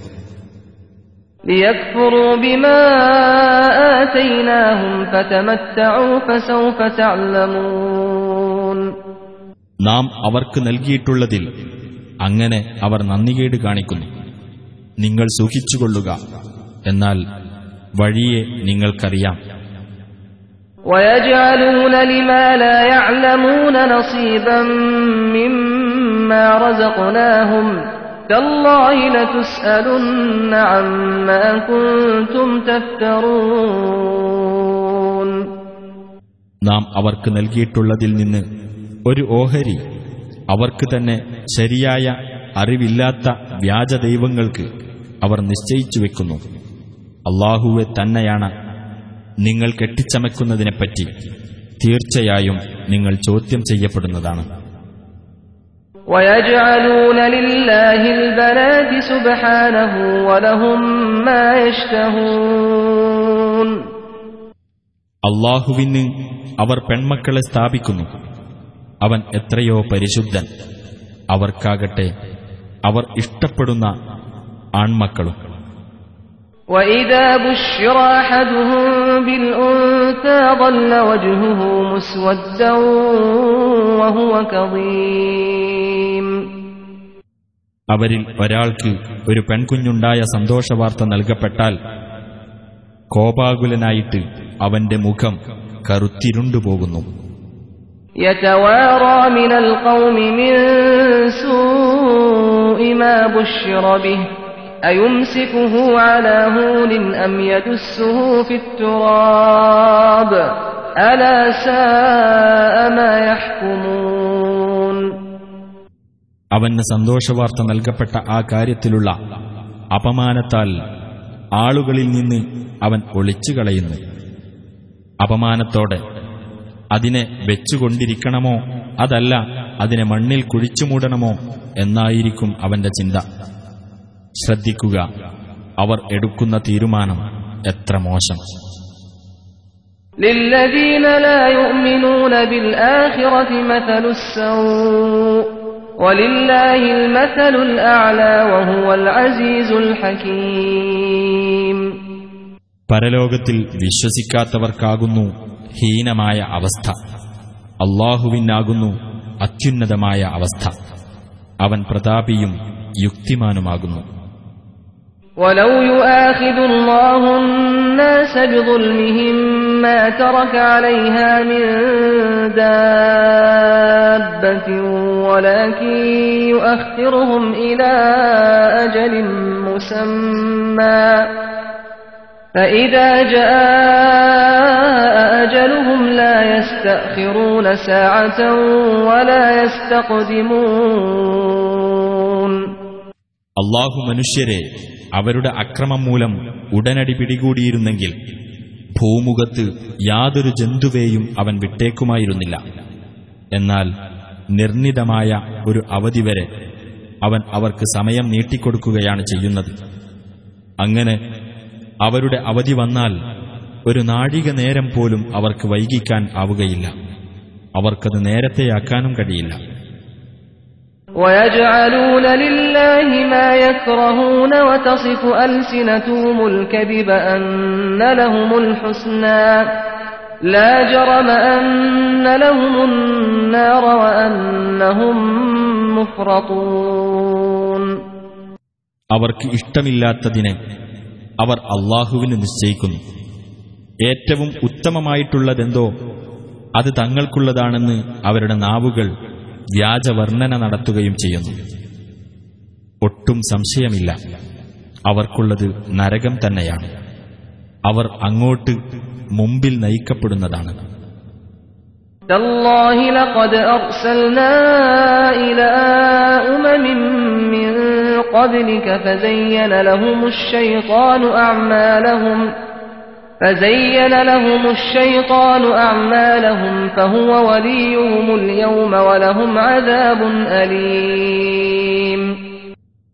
നാം അവർക്ക് നൽകിയിട്ടുള്ളതിൽ അങ്ങനെ അവർ നന്ദികേട് കാണിക്കുന്നു. നിങ്ങൾ സൂക്ഷിച്ചുകൊള്ളുക. എന്നാൽ വഴിയെ നിങ്ങൾക്കറിയാം. നാം അവർക്ക് നൽകിയിട്ടുള്ളതിൽ നിന്ന് ഒരു ഓഹരി. അവർക്ക് തന്നെ ശരിയായ അറിവില്ലാത്ത വ്യാജ ദൈവങ്ങൾക്ക് അവർ നിശ്ചയിച്ചു വെക്കുന്നു. അള്ളാഹുവെ തന്നെയാണ് നിങ്ങൾ കെട്ടിച്ചമയ്ക്കുന്നതിനെപ്പറ്റി തീർച്ചയായും നിങ്ങൾ ചോദ്യം ചെയ്യപ്പെടുന്നതാണ്. അള്ളാഹുവിന് അവർ പെൺമക്കളെ സ്ഥാപിക്കുന്നു. അവൻ എത്രയോ പരിശുദ്ധൻ അവർക്കാകട്ടെ അവർ ഇഷ്ടപ്പെടുന്ന ആൺമക്കളും وإذا بشر أحدهم بالأنثى ظل وجهه مسودا وهو كظيم അവരിൽ ഒരാൾക്ക് ഒരു പെൺകുഞ്ഞുണ്ടായ സന്തോഷവാർത്ത നൽകപ്പെട്ടാൽ കോപാകുലനായിട്ട് അവന്റെ മുഖം കറുത്തിരുണ്ടുപോകുന്നു يتوارى من القوم من سوء ما بشر به أيمسكه على هون أم يدسه في التراب ألا ساء ما يحكمون അവന് സന്തോഷവാർത്ത നൽകപ്പെട്ട ആ കാര്യത്തിലുള്ള അപമാനത്താൽ ആളുകളിൽ നിന്ന് അവൻ ഒളിച്ചുകളയുന്നു അപമാനത്തോടെ അതിനെ വെച്ചുകൊണ്ടിരിക്കണമോ അതല്ല അതിനെ മണ്ണിൽ കുഴിച്ചുമൂടണമോ എന്നായിരിക്കും അവന്റെ ചിന്ത ശ്രദ്ധിക്കുക അവർ എടുക്കുന്ന തീരുമാനം എത്ര മോശം للذين لا يؤمنون بالآخرة مثل السوء ولله المثل الأعلى وهو العزيز الحكيم പരലോകത്തിൽ വിശ്വസിക്കാത്തവർക്കാകുന്നു ഹീനമായ അവസ്ഥ അള്ളാഹുവിനാകുന്നു അത്യുന്നതമായ അവസ്ഥ അവൻ പ്രതാപിയും യുക്തിമാനുമാകുന്നു ولو يؤاخذ الله الناس بظلمهم ما ترك عليها من دابة ولكن يؤخرهم إلى أجل مسمى فإذا جاء أجلهم لا يستأخرون ساعة ولا يستقدمون അള്ളാഹു മനുഷ്യരെ അവരുടെ അക്രമം മൂലം ഉടനടി പിടികൂടിയിരുന്നെങ്കിൽ ഭൂമുഖത്ത് യാതൊരു ജന്തുവേയും അവൻ വിട്ടേക്കുമായിരുന്നില്ല എന്നാൽ നിർണിതമായ ഒരു അവധി വരെ അവൻ അവർക്ക് സമയം നീട്ടിക്കൊടുക്കുകയാണ് ചെയ്യുന്നത് അങ്ങനെ അവരുടെ അവധി വന്നാൽ ഒരു നാഴിക നേരം പോലും അവർക്ക് വൈകിക്കാൻ ആവുകയില്ല അവർക്കത് നേരത്തെയാക്കാനും കഴിയില്ല ويجعلون لله ما يكرهون وتصف ألسنتهم الكذب أن لهم الحسنى لا جرم أن لهم النار وأنهم مفرطون അവർക്ക് ഇഷ്ടമില്ലാത്തതിനെ അവർ അള്ളാഹുവിന് നിശ്ചയിക്കുന്നു ഏറ്റവും ഉത്തമമായിട്ടുള്ളതെന്തോ അത് തങ്ങൾക്കുള്ളതാണെന്ന് അവരുടെ നാവുകൾ വ്യാജവർണ്ണന നടത്തുകയും ചെയ്യുന്നു ഒട്ടും സംശയമില്ല അവർക്കുള്ളത് നരകം തന്നെയാണ് അവർ അങ്ങോട്ട് മുമ്പിൽ നയിക്കപ്പെടുന്നതാണ് تالله لقد أرسلنا إلى أمم من قبلك فزين لهم الشيطان أعمالهم فزين لهم الشيطان أعمالهم فهو وليهم اليوم ولهم عذاب أليم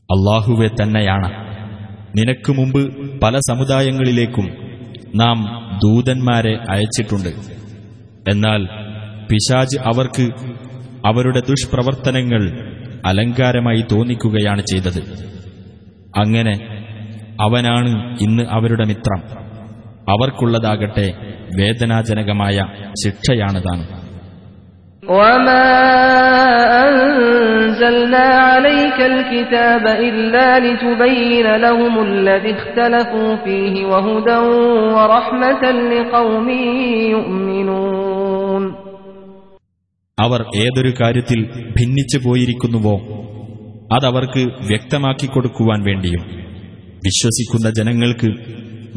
അള്ളാഹുവെ തന്നെയാണ് നിനക്ക് മുമ്പ് പല സമുദായങ്ങളിലേക്കും നാം ദൂതന്മാരെ അയച്ചിട്ടുണ്ട് എന്നാൽ പിശാജ് അവർക്ക് അവരുടെ ദുഷ്പ്രവർത്തനങ്ങൾ അലങ്കാരമായി തോന്നിക്കുകയാണ് ചെയ്തത് അങ്ങനെ അവനാണ് ഇന്ന് അവരുടെ മിത്രം അവർക്കുള്ളതാകട്ടെ വേദനാജനകമായ ശിക്ഷയാണ് താൻ وما أنزلنا عليك الكتاب إلا لتبين لهم الذي اختلفوا فيه وهدى ورحمة لقوم يؤمنون അവർ ഏതൊരു കാര്യത്തിൽ ഭിന്നിച്ചു പോയിരിക്കുന്നുവോ അതവർക്ക് വ്യക്തമാക്കി കൊടുക്കുവാൻ വേണ്ടിയും വിശ്വസിക്കുന്ന ജനങ്ങൾക്ക്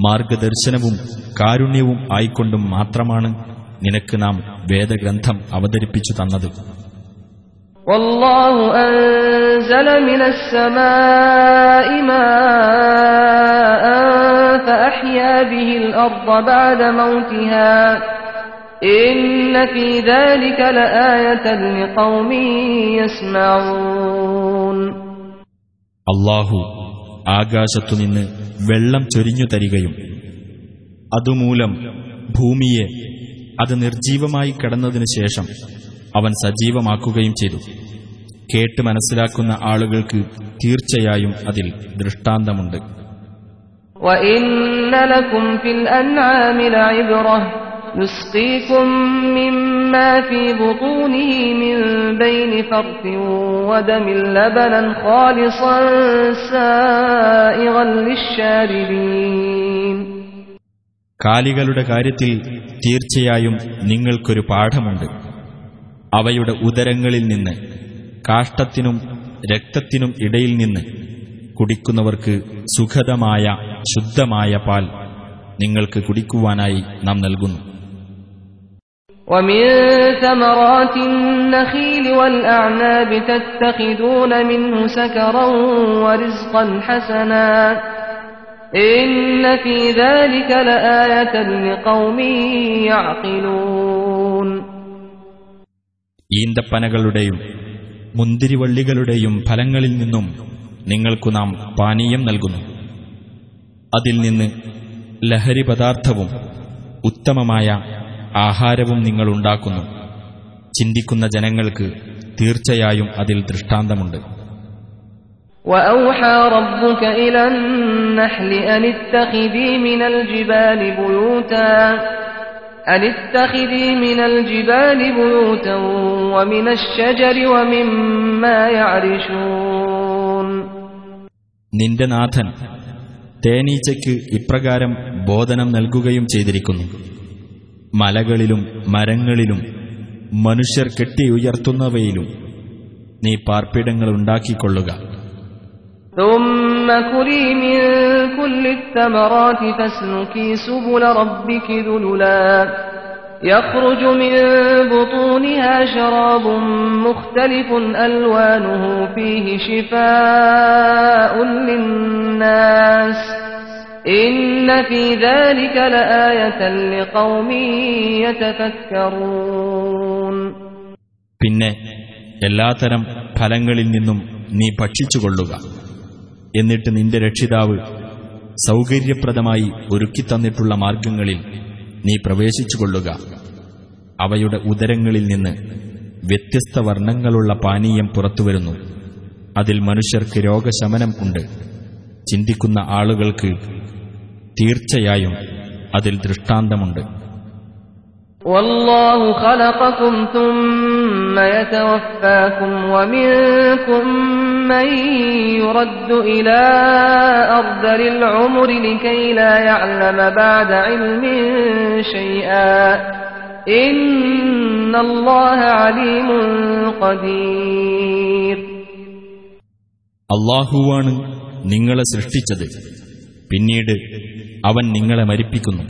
മാർഗദർശനവും കാരുണ്യവും ആയിക്കൊണ്ടും മാത്രമാണ് നിനക്ക് നാം വേദഗ്രന്ഥം അവതരിപ്പിച്ചു തന്നത് والله أنزل من السماء ماء فأحيا به الأرض بعد موتها അള്ളാഹു ആകാശത്തുനിന്ന് വെള്ളം ചൊരിഞ്ഞു തരികയും അതുമൂലം ഭൂമിയെ അത് നിർജീവമായി കിടന്നതിനു ശേഷം അവൻ സജീവമാക്കുകയും ചെയ്തു കേട്ട് മനസ്സിലാക്കുന്ന ആളുകൾക്ക് തീർച്ചയായും അതിൽ ദൃഷ്ടാന്തമുണ്ട് وإن لكم في الأنعام لعبرة نسقيكم مما في بطونه من بين فرث ودم لبنا خالصا سائغا للشاربين കാലികളുടെ കാര്യത്തിൽ തീർച്ചയായും നിങ്ങൾക്കൊരു പാഠമുണ്ട് അവയുടെ ഉദരങ്ങളിൽ നിന്ന് കാഷ്ടത്തിനും രക്തത്തിനും ഇടയിൽ നിന്ന് കുടിക്കുന്നവർക്ക് സുഖതമായ ശുദ്ധമായ പാൽ നിങ്ങൾക്ക് കുടിക്കുവാനായി നാം നൽകുന്നു ومن ثمرات النخيل والأعناب تتخذون منه سكرا ورزقا حسنا إن في ذلك لآية لقوم يعقلون ഈന്തപ്പനകളുടെയും മുന്തിരിവള്ളികളുടെയും ഫലങ്ങളിൽ നിന്നും നിങ്ങൾക്കു നാം പാനീയം നൽകുന്നു അതിൽ നിന്ന് ലഹരി പദാർത്ഥവും ഉത്തമമായ ആഹാരവും നിങ്ങൾ ഉണ്ടാക്കുന്നു ചിന്തിക്കുന്ന ജനങ്ങൾക്ക് തീർച്ചയായും അതിൽ ദൃഷ്ടാന്തമുണ്ട് وأوحى ربك إلى النحل أن اتخذي من الجبال بيوتا أن اتخذي من الجبال بيوتا ومن الشجر ومما يعرشون നിന്റെ നാഥൻ തേനീച്ചയ്ക്ക് ഇപ്രകാരം ബോധനം നൽകുകയും ചെയ്തിരിക്കുന്നു മലകളിലും മരങ്ങളിലും മനുഷ്യർ കെട്ടിയുയർത്തുന്നവയിലും നീ പാർപ്പിടങ്ങൾ ഉണ്ടാക്കിക്കൊള്ളുക ثم كلي من كل الثمرات فاسلكي سبل ربك ذللا يخرج من بطونها شراب مختلف ألوانه فيه شفاء للناس പിന്നെ എല്ലാത്തരം ഫലങ്ങളിൽ നിന്നും നീ ഭക്ഷിച്ചുകൊള്ളുക. എന്നിട്ട് നിന്റെ രക്ഷിതാവ് സൗകര്യപ്രദമായി ഒരുക്കിത്തന്നിട്ടുള്ള മാർഗങ്ങളിൽ നീ പ്രവേശിച്ചുകൊള്ളുക. അവയുടെ ഉദരങ്ങളിൽ നിന്ന് വ്യത്യസ്ത വർണങ്ങളുള്ള പാനീയം പുറത്തുവരുന്നു. അതിൽ മനുഷ്യർക്ക് രോഗശമനം ഉണ്ട്. ചിന്തിക്കുന്ന ആളുകൾക്ക് തീർച്ചയായും അതിൽ ദൃഷ്ടാന്തമുണ്ട് والله خلقكم ثم يتوفاكم ومنكم من يرد إلى أرذل العمر لكي لا يعلم بعد علم شيئا إن الله عليم قدير അള്ളാഹുവാണ് നിങ്ങളെ സൃഷ്ടിച്ചത് പിന്നീട് അവൻ നിങ്ങളെ മരിപ്പിക്കുന്നു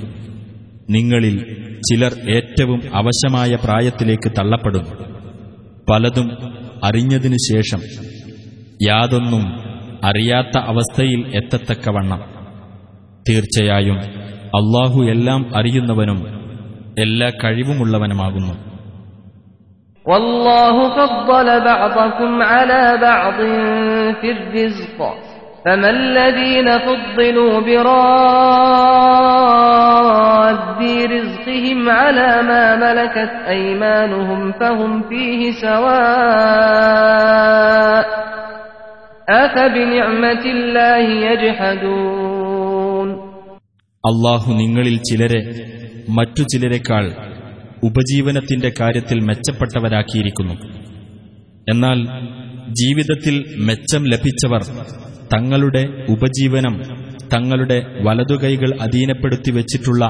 നിങ്ങളിൽ ചിലർ ഏറ്റവും അവശമായ പ്രായത്തിലേക്ക് തള്ളപ്പെടുന്നു പലതും അറിഞ്ഞതിനു ശേഷം യാതൊന്നും അറിയാത്ത അവസ്ഥയിൽ എത്തത്തക്കവണ്ണം തീർച്ചയായും അള്ളാഹു എല്ലാം അറിയുന്നവനും എല്ലാ കഴിവുമുള്ളവനുമാകുന്നു والله فضل بعضكم على بعض في الرزق فما الذين فضلوا براد رزقهم على ما ملكت أيمانهم فهم فيه سواء أفبنعمة الله يجحدون അള്ളാഹു നിങ്ങളിൽ ചിലരെ മറ്റു ചിലരെക്കാൾ ഉപജീവനത്തിന്റെ കാര്യത്തിൽ മെച്ചപ്പെട്ടവരാക്കിയിരിക്കുന്നു എന്നാൽ ജീവിതത്തിൽ മെച്ചം ലഭിച്ചവർ തങ്ങളുടെ ഉപജീവനം തങ്ങളുടെ വലതുകൈകൾ അധീനപ്പെടുത്തി വെച്ചിട്ടുള്ള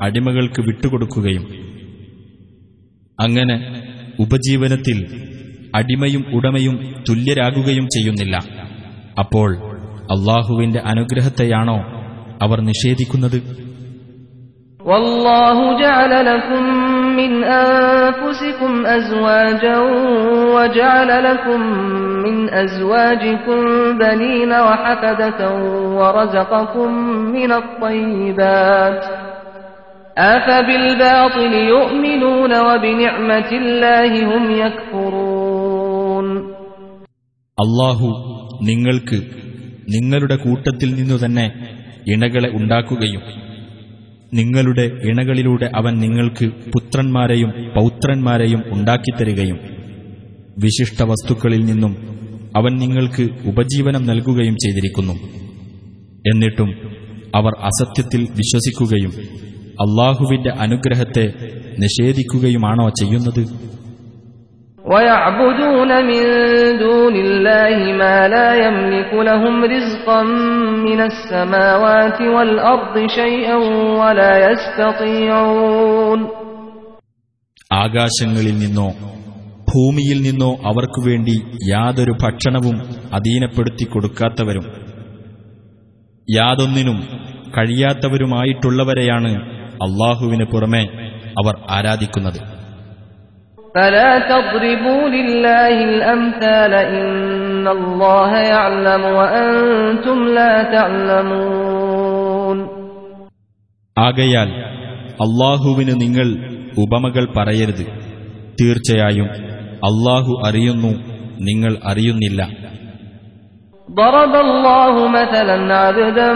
അടിമകൾക്ക് വിട്ടുകൊടുക്കുകയും അങ്ങനെ ഉപജീവനത്തിൽ അടിമയും ഉടമയും തുല്യരാകുകയും ചെയ്യുന്നില്ല അപ്പോൾ അള്ളാഹുവിന്റെ അനുഗ്രഹത്തെയാണോ അവർ നിഷേധിക്കുന്നത് والله جعل لكم من أنفسكم أزواجا وجعل لكم من أزواجكم بنين وحفدة ورزقكم من الطيبات أفبالباطل يؤمنون وبنعمة الله هم يكفرون അള്ളാഹു നിങ്ങൾക്ക് നിങ്ങളുടെ കൂട്ടത്തിൽ നിന്നു തന്നെ ഇണകളെ ഉണ്ടാക്കുകയും നിങ്ങളുടെ ഇണകളിലൂടെ അവൻ നിങ്ങൾക്ക് പുത്രന്മാരെയും പൗത്രന്മാരെയും ഉണ്ടാക്കിത്തരികയും വിശിഷ്ട വസ്തുക്കളിൽ നിന്നും അവൻ നിങ്ങൾക്ക് ഉപജീവനം നൽകുകയും ചെയ്തിരിക്കുന്നു. എന്നിട്ടും അവർ അസത്യത്തിൽ വിശ്വസിക്കുകയും അള്ളാഹുവിന്റെ അനുഗ്രഹത്തെ നിഷേധിക്കുകയുമാണോ ചെയ്യുന്നത്? ويعبدون من دون الله ما لا يملك لهم رزقا من السماوات والأرض شيئا ولا يستطيعون ആകാശങ്ങളിൽ നിന്നോ ഭൂമിയിൽ നിന്നോ അവർക്കു വേണ്ടി യാതൊരു ഭക്ഷണവും അധീനപ്പെടുത്തി കൊടുക്കാത്തവരും യാതൊന്നിനും കഴിയാത്തവരുമായിട്ടുള്ളവരെയാണ് അള്ളാഹുവിന് പുറമെ അവർ ആരാധിക്കുന്നത് فلا تضربوا لله الأمثال إن الله يعلم وأنتم لا تعلمون ആകയാൽ അള്ളാഹുവിന് നിങ്ങൾ ഉപമകൾ പറയരുത് തീർച്ചയായും അള്ളാഹു അറിയുന്നു നിങ്ങൾ അറിയുന്നില്ല ضرب الله مثلا عبدا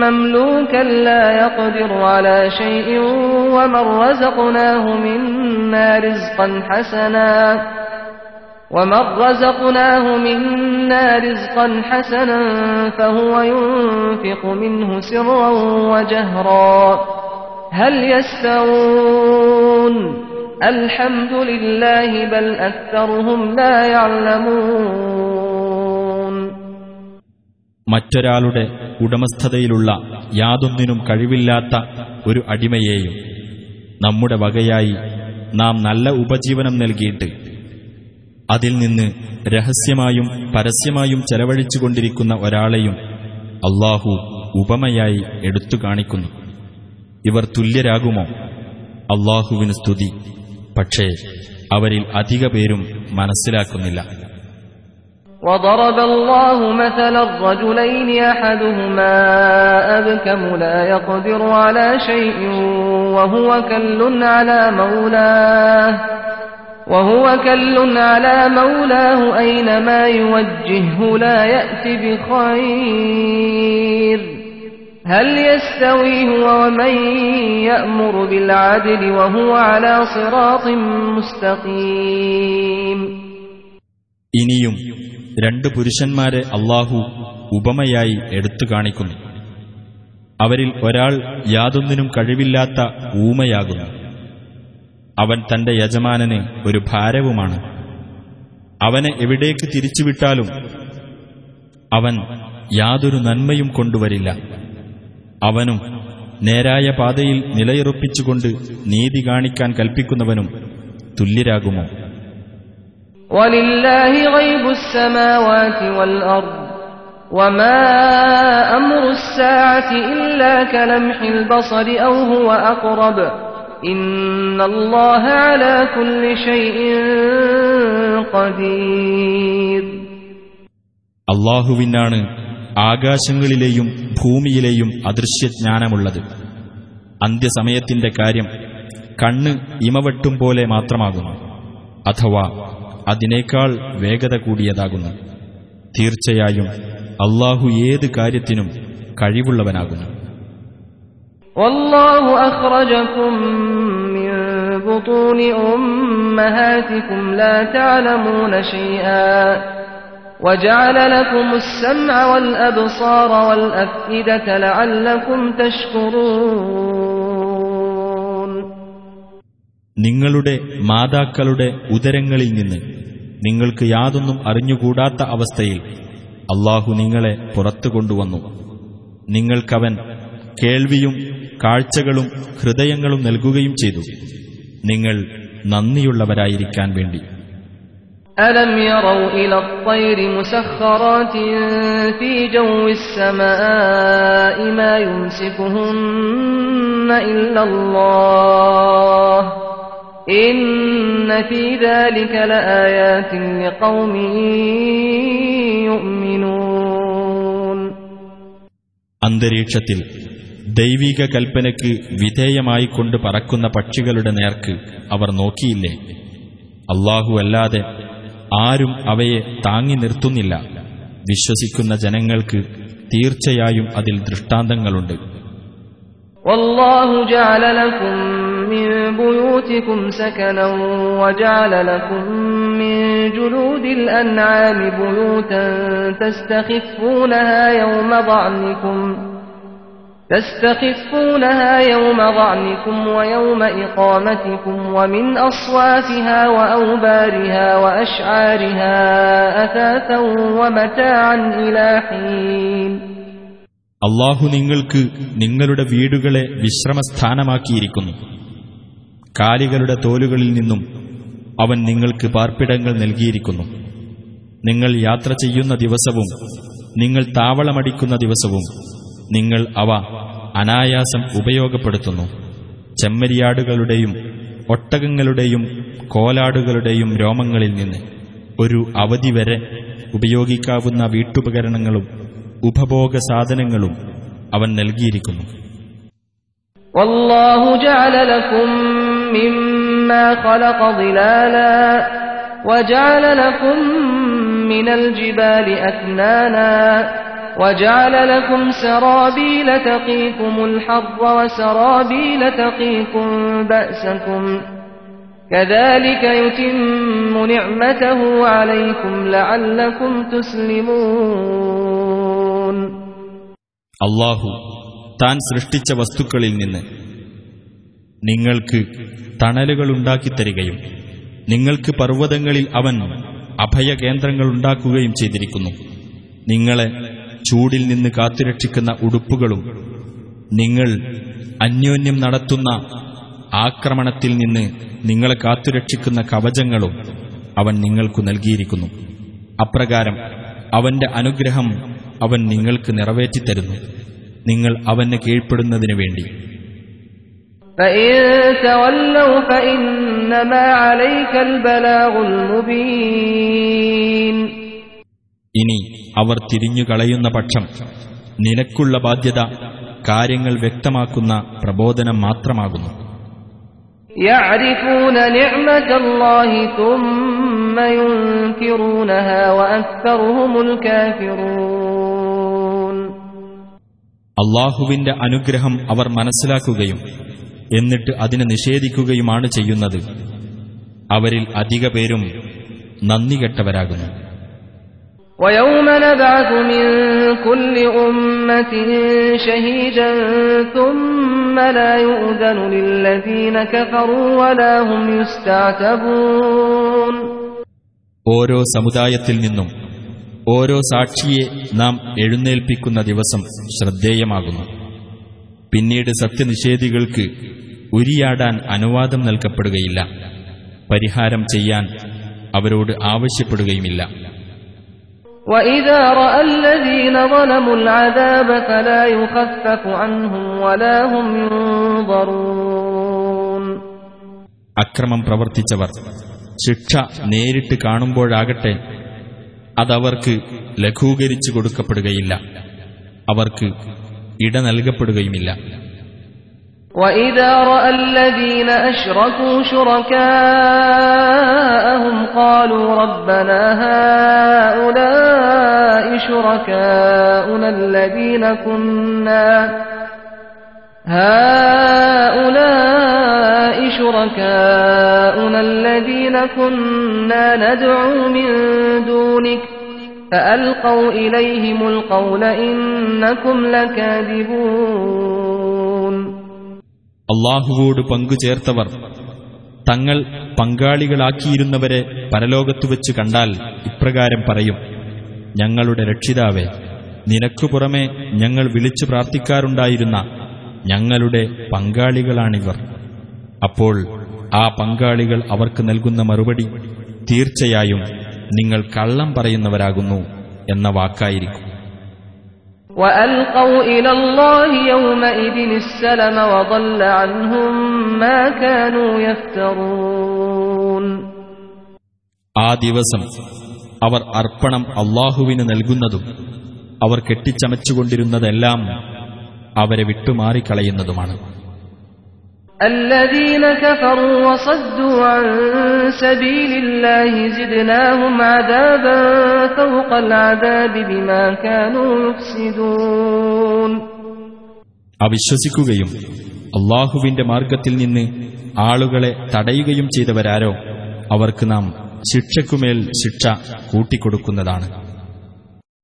مملوكا لا يقدر على شيء ومن رزقناه منا رزقا حسنا ومن رزقناه منا رزقا حسنا فهو ينفق منه سرا وجهرا. هل يستوون؟ الحمد لله بل أكثرهم لا يعلمون. മറ്റൊരാളുടെ ഉടമസ്ഥതയിലുള്ള യാതൊന്നിനും കഴിവില്ലാത്ത ഒരു അടിമയെയും നമ്മുടെ വകയായി നാം നല്ല ഉപജീവനം നൽകിയിട്ട് അതിൽ നിന്ന് രഹസ്യമായും പരസ്യമായും ചെലവഴിച്ചുകൊണ്ടിരിക്കുന്ന ഒരാളെയും അള്ളാഹു ഉപമയായി എടുത്തു കാണിക്കുന്നു. ഇവർ തുല്യരാകുമോ? അള്ളാഹുവിന് സ്തുതി. പക്ഷേ അവരിൽ അധിക പേരും മനസ്സിലാക്കുന്നില്ല. وضرب الله مثلا الرجلين أحدهما أبكم لا يقدر على شيء وهو كل على مولاه وهو كل على مولاه أينما يوجهه لا يأت بخير هل يستوي هو ومن يأمر بالعدل وهو على صراط مستقيم രണ്ട് പുരുഷന്മാരെ അള്ളാഹു ഉപമയായി എടുത്തു കാണിക്കുന്നു. അവരിൽ ഒരാൾ യാതൊന്നിനും കഴിവില്ലാത്ത ഊമയാകുന്നു. അവൻ തന്റെ യജമാനന് ഒരു ഭാരവുമാണ്. അവനെ എവിടേക്ക് തിരിച്ചുവിട്ടാലും അവൻ യാതൊരു നന്മയും കൊണ്ടുവരില്ല. അവനും നേരായ പാതയിൽ നിലയുറപ്പിച്ചുകൊണ്ട് നീതി കാണിക്കാൻ കൽപ്പിക്കുന്നവനും തുല്യരാകുമോ? ولله غيب السماوات والأرض وما أمر الساعة إلا كلمح البصر أو هو أقرب إن الله على كل شيء قدير അള്ളാഹുവിനാണ് ആകാശങ്ങളിലെയും ഭൂമിയിലെയും അദൃശ്യജ്ഞാനമുള്ളത് അന്ത്യസമയത്തിന്റെ കാര്യം കണ്ണ് ഇമവെട്ടും പോലെ മാത്രമാകുന്നു അഥവാ അതിനേക്കാൾ വേഗത കൂടിയതാകുന്നു തീർച്ചയായും അള്ളാഹു ഏത് കാര്യത്തിനും കഴിവുള്ളവനാകുന്നു والله أخرجكم من بطون أمهاتكم لا تعلمون شيئا وجعل لكم السمع والأبصار والأفئدة لعلكم تشكرون നിങ്ങളുടെ മാതാക്കളുടെ ഉദരങ്ങളിൽ നിന്ന് നിങ്ങൾക്ക് യാതൊന്നും അറിഞ്ഞുകൂടാത്ത അവസ്ഥയിൽ അള്ളാഹു നിങ്ങളെ പുറത്തു കൊണ്ടുവന്നു നിങ്ങൾക്കവൻ കേൾവിയും കാഴ്ചകളും ഹൃദയങ്ങളും നൽകുകയും ചെയ്തു നിങ്ങൾ നന്ദിയുള്ളവരായിരിക്കാൻ വേണ്ടി ألم يروا إلى الطير مسخرات في جو السماء ما يمسكهن إلا الله إن في ذلك لآيات لقوم يؤمنون അന്തരീക്ഷത്തിൽ ദൈവിക കൽപ്പനയ്ക്ക് വിധേയമായിക്കൊണ്ട് പറക്കുന്ന പക്ഷികളുടെ നേർക്ക് അവർ നോക്കിയില്ലേ അള്ളാഹു അല്ലാതെ ആരും അവയെ താങ്ങി നിർത്തുന്നില്ല വിശ്വസിക്കുന്ന ജനങ്ങൾക്ക് തീർച്ചയായും അതിൽ ദൃഷ്ടാന്തങ്ങളുണ്ട് والله جعل لكم من بيوتكم سكنا وجعل لكم من جلود الأنعام بيوتا تستخفونها يوم ضعنكم تستخفونها يوم ضعنكم ويوم إقامتكم ومن أصوافها وأوبارها وأشعارها أثاثا ومتاعا إلى حين അള്ളാഹു നിങ്ങൾക്ക് നിങ്ങളുടെ വീടുകളെ വിശ്രമസ്ഥാനമാക്കിയിരിക്കുന്നു കാലികളുടെ തോലുകളിൽ നിന്നും അവൻ നിങ്ങൾക്ക് പാർപ്പിടങ്ങൾ നൽകിയിരിക്കുന്നു നിങ്ങൾ യാത്ര ചെയ്യുന്ന ദിവസവും നിങ്ങൾ താവളമടിക്കുന്ന ദിവസവും നിങ്ങൾ അവ അനായാസം ഉപയോഗപ്പെടുത്തുന്നു ചെമ്മരിയാടുകളുടെയും ഒട്ടകങ്ങളുടെയും കോലാടുകളുടെയും രോമങ്ങളിൽ നിന്ന് ഒരു അവധി വരെ ഉപയോഗിക്കാവുന്ന വീട്ടുപകരണങ്ങളും ഉപഭോഗ സാധനങ്ങളും അവൻ നൽകിയിരിക്കുന്നു والله جعل لكم مما خلق ظلالا وجعل لكم من الجبال أكنانا وجعل لكم سرابيل تقيكم الحر وسرابيل تقيكم بأسكم كذلك يتم نعمته عليكم لعلكم تسلمون അള്ളാഹു താൻ സൃഷ്ടിച്ച വസ്തുക്കളിൽ നിന്ന് നിങ്ങൾക്ക് തണലുകളുണ്ടാക്കിത്തരികയും നിങ്ങൾക്ക് പർവതങ്ങളിൽ അവൻ അഭയകേന്ദ്രങ്ങളുണ്ടാക്കുകയും ചെയ്തിരിക്കുന്നു. നിങ്ങളെ ചൂടിൽ നിന്ന് കാത്തുരക്ഷിക്കുന്ന ഉടുപ്പുകളും നിങ്ങൾ അന്യോന്യം നടത്തുന്ന ആക്രമണത്തിൽ നിന്ന് നിങ്ങളെ കാത്തുരക്ഷിക്കുന്ന കവചങ്ങളും അവൻ നിങ്ങൾക്കു നൽകിയിരിക്കുന്നു. അപ്രകാരം അവന്റെ അനുഗ്രഹം അവൻ നിങ്ങൾക്ക് നിറവേറ്റിത്തരുന്നു. നിങ്ങൾ അവന് കീഴ്പ്പെടുന്നതിനു വേണ്ടി فإن تولوا فإنما عليك البلاغ المبين ഇനി അവർ തിരിഞ്ഞുകളയുന്ന പക്ഷം നിനക്കുള്ള ബാധ്യത കാര്യങ്ങൾ വ്യക്തമാക്കുന്ന പ്രബോധനം മാത്രമാകുന്നു يعرفون نعمة الله ثم ينكرونها وأكثرهم الكافرون അള്ളാഹുവിന്റെ അനുഗ്രഹം അവർ മനസ്സിലാക്കുകയും എന്നിട്ട് അതിനെ നിഷേധിക്കുകയുമാണ് ചെയ്യുന്നത് അവരിൽ അധിക പേരും നന്ദി കെട്ടവരാകുന്നു ويوم نبعث من كل أمة شهيدا ثم لا يؤذن للذين كفروا ولا هم يستعتبون ഓരോ സമുദായത്തിൽ നിന്നും ഓരോ സാക്ഷിയെ നാം എഴുന്നേൽപ്പിക്കുന്ന ദിവസം ശ്രദ്ധേയമാകുന്നു പിന്നീട് സത്യനിഷേധികൾക്ക് ഉരിയാടാൻ അനുവാദം നൽകപ്പെടുകയില്ല. പരിഹാരം ചെയ്യാൻ അവരോട് ആവശ്യപ്പെടുകയുമില്ല. അക്രമം പ്രവർത്തിച്ചവർ ശിക്ഷ നേരിട്ട് കാണുമ്പോഴാകട്ടെ അതവർക്ക് ലഘൂകരിച്ചു കൊടുക്കപ്പെടുകയില്ല. അവർക്ക് ഇട നൽകപ്പെടുകയുമില്ല. وإذا رأى الذين أشركوا شركاءهم قالوا ربنا هؤلاء شركاؤنا الذين كنا هؤلاء شركاؤنا الذين كنا ندعو من دونك فألقوا إليهم القول إنكم لكاذبون അള്ളാഹുവോട് പങ്കുചേർത്തവർ തങ്ങൾ പങ്കാളികളാക്കിയിരുന്നവരെ പരലോകത്തു വെച്ച് കണ്ടാൽ ഇപ്രകാരം പറയും. ഞങ്ങളുടെ രക്ഷിതാവെ നിനക്കു പുറമെ ഞങ്ങൾ വിളിച്ചു പ്രാർത്ഥിക്കാറുണ്ടായിരുന്ന ഞങ്ങളുടെ പങ്കാളികളാണിവർ. അപ്പോൾ ആ പങ്കാളികൾ അവർക്ക് നൽകുന്ന മറുപടി തീർച്ചയായും നിങ്ങൾ കള്ളം പറയുന്നവരാകുന്നു എന്ന വാക്കായിരിക്കും. وألقوا إلى الله يومئذ السلم وضل عنهم ما كانوا يفترون ആ ദിവസം അവർ അർപ്പണം അള്ളാഹുവിന് നൽകുന്നതും അവർ കെട്ടിച്ചമച്ചുകൊണ്ടിരുന്നതെല്ലാം അവരെ വിട്ടുമാറിക്കളയുന്നതുമാണ് الذين كفروا وصدوا عن سبيل الله زدناهم عذابا فوق العذاب بما كانوا يفسدون അവിശ്വസിക്കുകയും അള്ളാഹുവിന്റെ മാർഗത്തിൽ നിന്ന് ആളുകളെ തടയുകയും ചെയ്തവരാരോ അവർക്ക് നാം ശിക്ഷയ്ക്കുമേൽ ശിക്ഷ കൂട്ടിക്കൊടുക്കുന്നതാണ്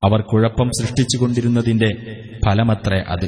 അവർ കുഴപ്പം സൃഷ്ടിച്ചുകൊണ്ടിരുന്നതിന്റെ ഫലമത്രേ അത്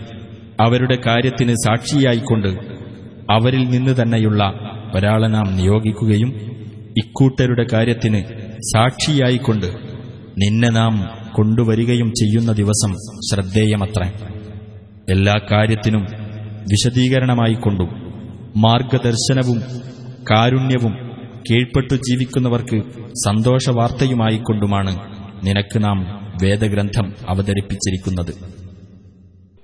അവരുടെ കാര്യത്തിന് സാക്ഷിയായിക്കൊണ്ട് അവരിൽ നിന്ന് തന്നെയുള്ള ഒരാളെ നാം നിയോഗിക്കുകയും ഇക്കൂട്ടരുടെ കാര്യത്തിന് സാക്ഷിയായിക്കൊണ്ട് നിന്നെ നാം കൊണ്ടുവരികയും ചെയ്യുന്ന ദിവസം ശ്രദ്ധേയമത്രേ. എല്ലാ കാര്യത്തിനും വിശദീകരണമായിക്കൊണ്ടും മാർഗദർശനവും കാരുണ്യവും കീഴ്പ്പെട്ടു ജീവിക്കുന്നവർക്ക് സന്തോഷവാർത്തയുമായിക്കൊണ്ടുമാണ് നിനക്ക് നാം വേദഗ്രന്ഥം അവതരിപ്പിച്ചിരിക്കുന്നത്.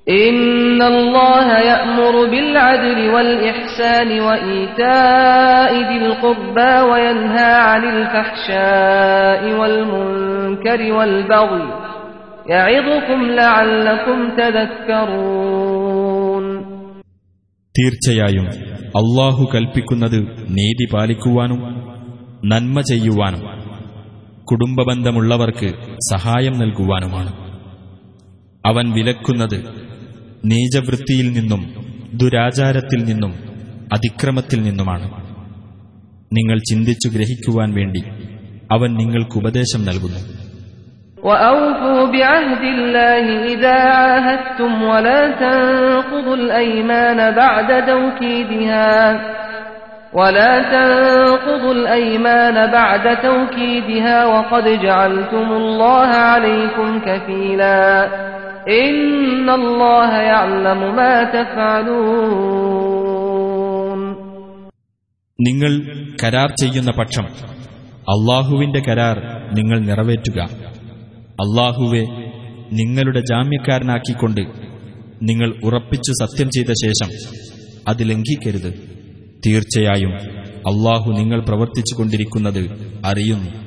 إن الله يأمر بالعدل والإحسان وإيتاء ذي القربى وينهى عن الفحشاء والمنكر والبغي يعظكم لعلكم تذكرون തീർച്ചയായും അള്ളാഹു കൽപ്പിക്കുന്നത് നീതി പാലിക്കുവാനും നന്മ ചെയ്യുവാനും കുടുംബബന്ധമുള്ളവർക്ക് സഹായം നൽകുവാനുമാണ് അവൻ വിലക്കുന്നത് നീചവൃത്തിയിൽ നിന്നും ദുരാചാരത്തിൽ നിന്നും അതിക്രമത്തിൽ നിന്നുമാണ് നിങ്ങൾ ചിന്തിച്ചു ഗ്രഹിക്കുവാൻ വേണ്ടി അവൻ നിങ്ങൾക്ക് ഉപദേശം നൽകുന്നു وأوفوا بعهد الله إذا عاهدتم ولا تنقضوا الأيمان بعد توكيدها ولا تنقضوا الأيمان بعد توكيدها وقد جعلتم الله عليكم كفيلا നിങ്ങൾ കരാർ ചെയ്യുന്ന പക്ഷം അള്ളാഹുവിന്റെ കരാർ നിങ്ങൾ നിറവേറ്റുക. അള്ളാഹുവെ നിങ്ങളുടെ ജാമ്യക്കാരനാക്കിക്കൊണ്ട് നിങ്ങൾ ഉറപ്പിച്ചു സത്യം ചെയ്ത ശേഷം അത് ലംഘിക്കരുത്. തീർച്ചയായും അള്ളാഹു നിങ്ങൾ പ്രവർത്തിച്ചു കൊണ്ടിരിക്കുന്നത് അറിയുന്നു.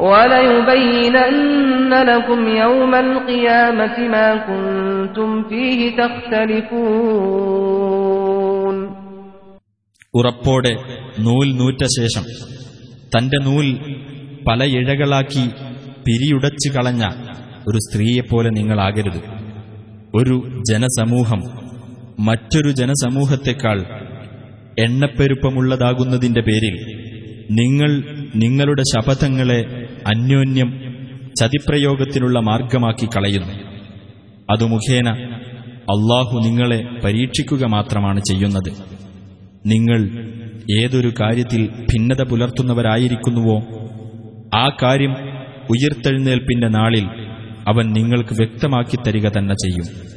وليبينن لكم يوم القيامة ما كنتم فيه تختلفون ഉറപ്പോടെ നൂൽ നൂറ്റ ശേഷം തന്റെ നൂൽ പല ഇഴകളാക്കി പിരിയുടച്ചു കളഞ്ഞ ഒരു സ്ത്രീയെപ്പോലെ നിങ്ങളാകരുത് ഒരു ജനസമൂഹം മറ്റൊരു ജനസമൂഹത്തെക്കാൾ എണ്ണപ്പെരുപ്പമുള്ളതാകുന്നതിന്റെ പേരിൽ നിങ്ങൾ നിങ്ങളുടെ ശപഥങ്ങളെ അന്യോന്യം ചതിപ്രയോഗത്തിനുള്ള മാർഗമാക്കി കളയുന്നു. അതു മുഖേന അള്ളാഹു നിങ്ങളെ പരീക്ഷിക്കുക മാത്രമാണ് ചെയ്യുന്നത്. നിങ്ങൾ ഏതൊരു കാര്യത്തിൽ ഭിന്നത പുലർത്തുന്നവരായിരിക്കുന്നുവോ ആ കാര്യം ഉയർത്തെഴുന്നേൽപ്പിന്റെ നാളിൽ അവൻ നിങ്ങൾക്ക് വ്യക്തമാക്കി തരിക തന്നെ ചെയ്യും.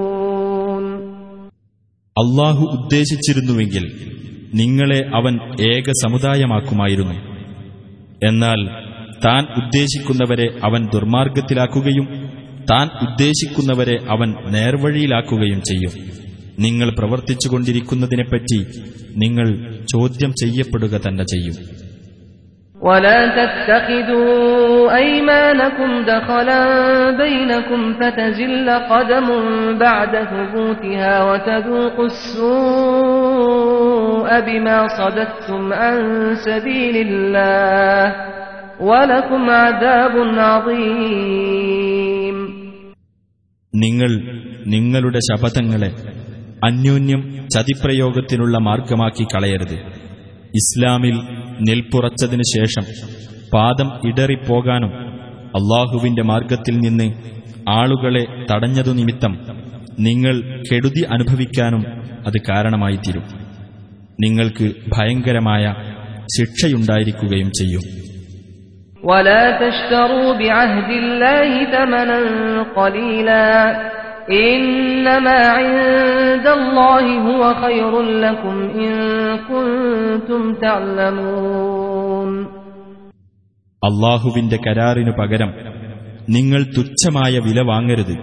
അള്ളാഹു ഉദ്ദേശിച്ചിരുന്നുവെങ്കിൽ നിങ്ങളെ അവൻ ഏക സമുദായമാക്കുമായിരുന്നു എന്നാൽ താൻ ഉദ്ദേശിക്കുന്നവരെ അവൻ ദുർമാർഗത്തിലാക്കുകയും താൻ ഉദ്ദേശിക്കുന്നവരെ അവൻ നേർവഴിയിലാക്കുകയും ചെയ്യും നിങ്ങൾ പ്രവർത്തിച്ചുകൊണ്ടിരിക്കുന്നതിനെപ്പറ്റി നിങ്ങൾ ചോദ്യം ചെയ്യപ്പെടുക തന്നെ ചെയ്യും ولا تتخذوا أيمانكم دخلا بينكم فتزل قدم بعد ثبوتها وتذوقوا السوء بما صددتم عن سبيل الله ولكم عذاب عظيم നിങ്ങൾ നിങ്ങളുടെ ശപഥങ്ങളെ അന്യോന്യം ചതിപ്രയോഗത്തിനുള്ള മാർഗമാക്കി കളയരുത് ഇസ്ലാമിൽ നിൽപ്പുറച്ചതിനു ശേഷം പാദം ഇടറിപ്പോകാനും അള്ളാഹുവിന്റെ മാർഗത്തിൽ നിന്ന് ആളുകളെ തടഞ്ഞതു നിമിത്തം നിങ്ങൾ കെടുതി അനുഭവിക്കാനും അത് കാരണമായിത്തീരും നിങ്ങൾക്ക് ഭയങ്കരമായ ശിക്ഷയുണ്ടായിരിക്കുകയും ചെയ്യും ولا تشتروا بعهد الله ثمنا قليلا إنما عند الله هو خير لكم إن كنتم تعلمون അള്ളാഹുവിന്റെ കരാറിനു പകരം നിങ്ങൾ തുച്ഛമായ വില വാങ്ങരുത്.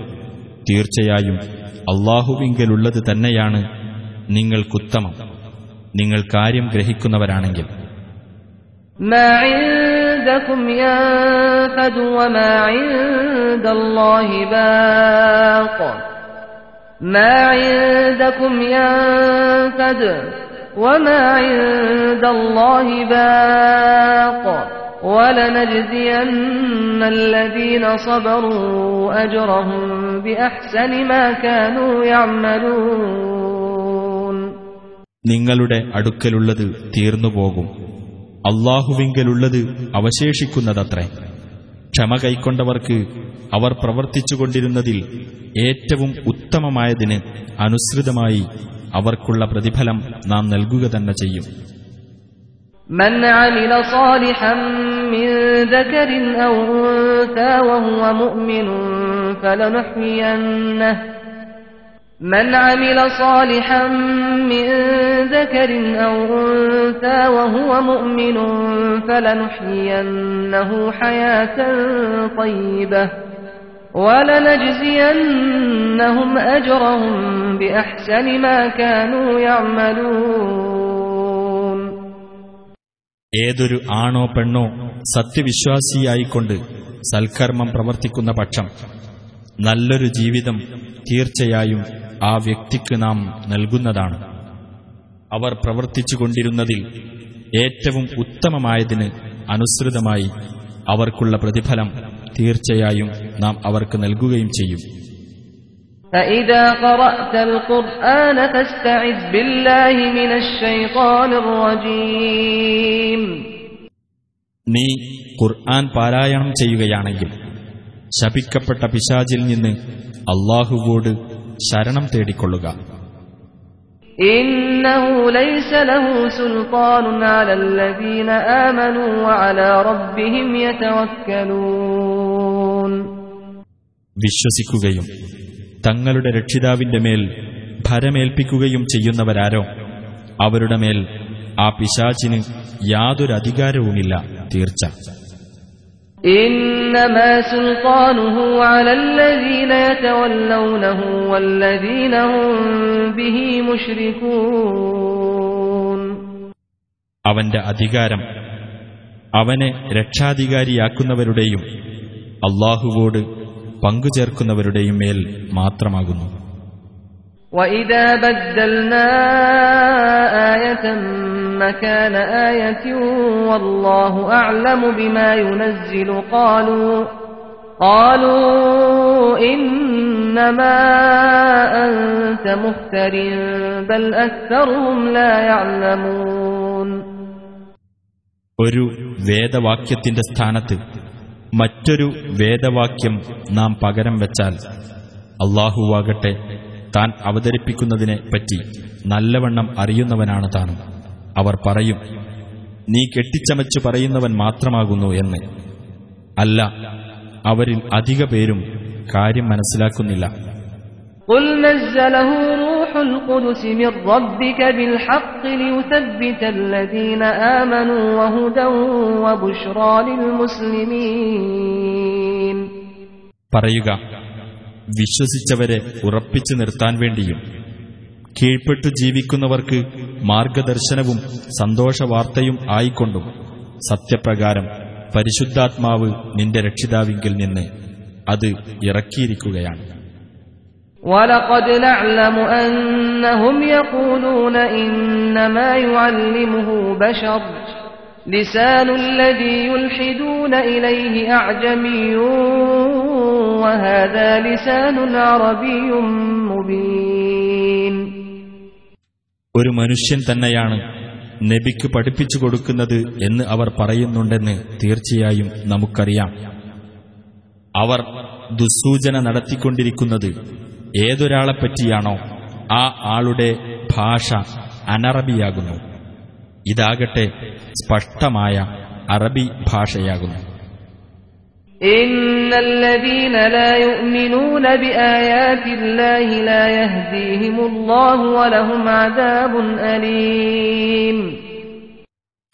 തീർച്ചയായും അള്ളാഹുവിങ്കലുള്ളത് തന്നെയാണ് നിങ്ങൾക്കുത്തമം. നിങ്ങൾ കാര്യം ഗ്രഹിക്കുന്നവരാണെങ്കിൽ. ما عندكم ينفد وما عند الله باق ما عندكم ينفد وما عند الله باق ولنجزين الذين صبروا أجرهم بأحسن ما كانوا يعملون നിങ്ങളുടെ അടുക്കലുള്ളത് തീർന്നുപോകും അള്ളാഹുവിങ്കലുള്ളത് അവശേഷിക്കുന്നതത്രേ ക്ഷമ കൈക്കൊണ്ടവർക്ക് അവർ പ്രവർത്തിച്ചുകൊണ്ടിരുന്നതിൽ ഏറ്റവും ഉത്തമമായതിന് അനുസൃതമായി അവർക്കുള്ള പ്രതിഫലം നാം നൽകുക തന്നെ ചെയ്യും من عمل صالحا من ذكر أو أنثى وهو مؤمن فلنحيينه. من عمل صالحا من ذكر أو أنثى وهو مؤمن فلنحيينه حياة طيبة. ولنجزينهم أجرهم بأحسن ما كانوا يعملون. ഏതൊരു ആണോ പെണ്ണോ സത്യവിശ്വാസിയായിക്കൊണ്ട് സൽക്കർമ്മം പ്രവർത്തിക്കുന്ന പക്ഷം നല്ലൊരു ജീവിതം തീർച്ചയായും ആ വ്യക്തിക്ക് നാം നൽകുന്നതാണ്. അവർ പ്രവർത്തിച്ചുകൊണ്ടിരുന്നതിൽ ഏറ്റവും ഉത്തമമായതിന് അനുസൃതമായി അവർക്കുള്ള പ്രതിഫലം തീർച്ചയായും നാം അവർക്ക് നൽകുകയും ചെയ്യും. فإذا قرأت القرآن فاستعذ بالله من الشيطان الرجيم നീ ഖുർആൻ പാരായണം ചെയ്യുകയാണെങ്കിൽ ശപിക്കപ്പെട്ട പിശാചിൽ നിന്ന് അള്ളാഹുവോട് ശരണം തേടിക്കൊള്ളുക إنه ليس له سلطان على الذين آمنوا وعلى ربهم يتوكلون വിശ്വസിക്കുകയും തങ്ങളുടെ രക്ഷിതാവിന്റെ മേൽ ഭരമേൽപ്പിക്കുകയും ചെയ്യുന്നവരാരോ? അവരുടെ മേൽ ആ പിശാചിന് യാതൊരു അധികാരവുമില്ല. തീർച്ച. അവന്റെ അധികാരം അവനെ രക്ഷാധികാരിയാക്കുന്നവരുടെയും അള്ളാഹുവോട് പങ്കുചേർക്കുന്നവരുടെയും മേൽ മാത്രമാകുന്നു وإذا بدلنا آية مكان آية والله أعلم بما ينزل قالوا قالوا إنما أنت مفتر بل أكثرهم لا يعلمون ഒരു വേദവാക്യത്തിന്റെ സ്ഥാനത്ത് മറ്റൊരു വേദവാക്യം നാം പകരം വെച്ചാൽ അള്ളാഹുവാകട്ടെ താൻ അവതരിപ്പിക്കുന്നതിനെ പറ്റി നല്ലവണ്ണം അറിയുന്നവനാണ് താനും അവർ പറയും നീ കെട്ടിച്ചമച്ചു പറയുന്നവൻ മാത്രമാകുന്നു എന്ന് അല്ല അവരിൽ അധിക പേരും കാര്യം മനസ്സിലാക്കുന്നില്ല قل نزله روح القدس من ربك بالحق ليثبت الذين آمنوا وهدى وبشرى للمسلمين പറയുക വിശ്വസിച്ചവരെ ഉറപ്പിച്ചു നിർത്താൻ വേണ്ടിയും കീഴ്പ്പെട്ടു ജീവിക്കുന്നവർക്ക് മാർഗദർശനവും സന്തോഷവാർത്തയും ആയിക്കൊണ്ടും സത്യപ്രകാരം പരിശുദ്ധാത്മാവ് നിന്റെ രക്ഷിതാവിങ്കിൽ നിന്ന് അത് ഇറക്കിയിരിക്കുകയാണ് ولقد نعلم أنهم يقولون إنما يعلمه بشر لسان الذي يلحدون إليه أعجمي وهذا لسان عربي مبين ഒരു മനുഷ്യൻ തന്നെയാണ് നബിക്ക് പഠിപ്പിച്ചു കൊടുക്കുന്നത് എന്ന് അവർ പറയുന്നുണ്ടെന്ന് തീർച്ചയായും നമുക്കറിയാം അവർ ദുസ്സൂചന നടത്തിക്കൊണ്ടിരിക്കുന്നത് ഏതൊരാളെപ്പറ്റിയാണോ ആ ആളുടെ ഭാഷ അനറബിയാകുന്നു. ഇതാകട്ടെ സ്പഷ്ടമായ അറബി ഭാഷയാകുന്നു.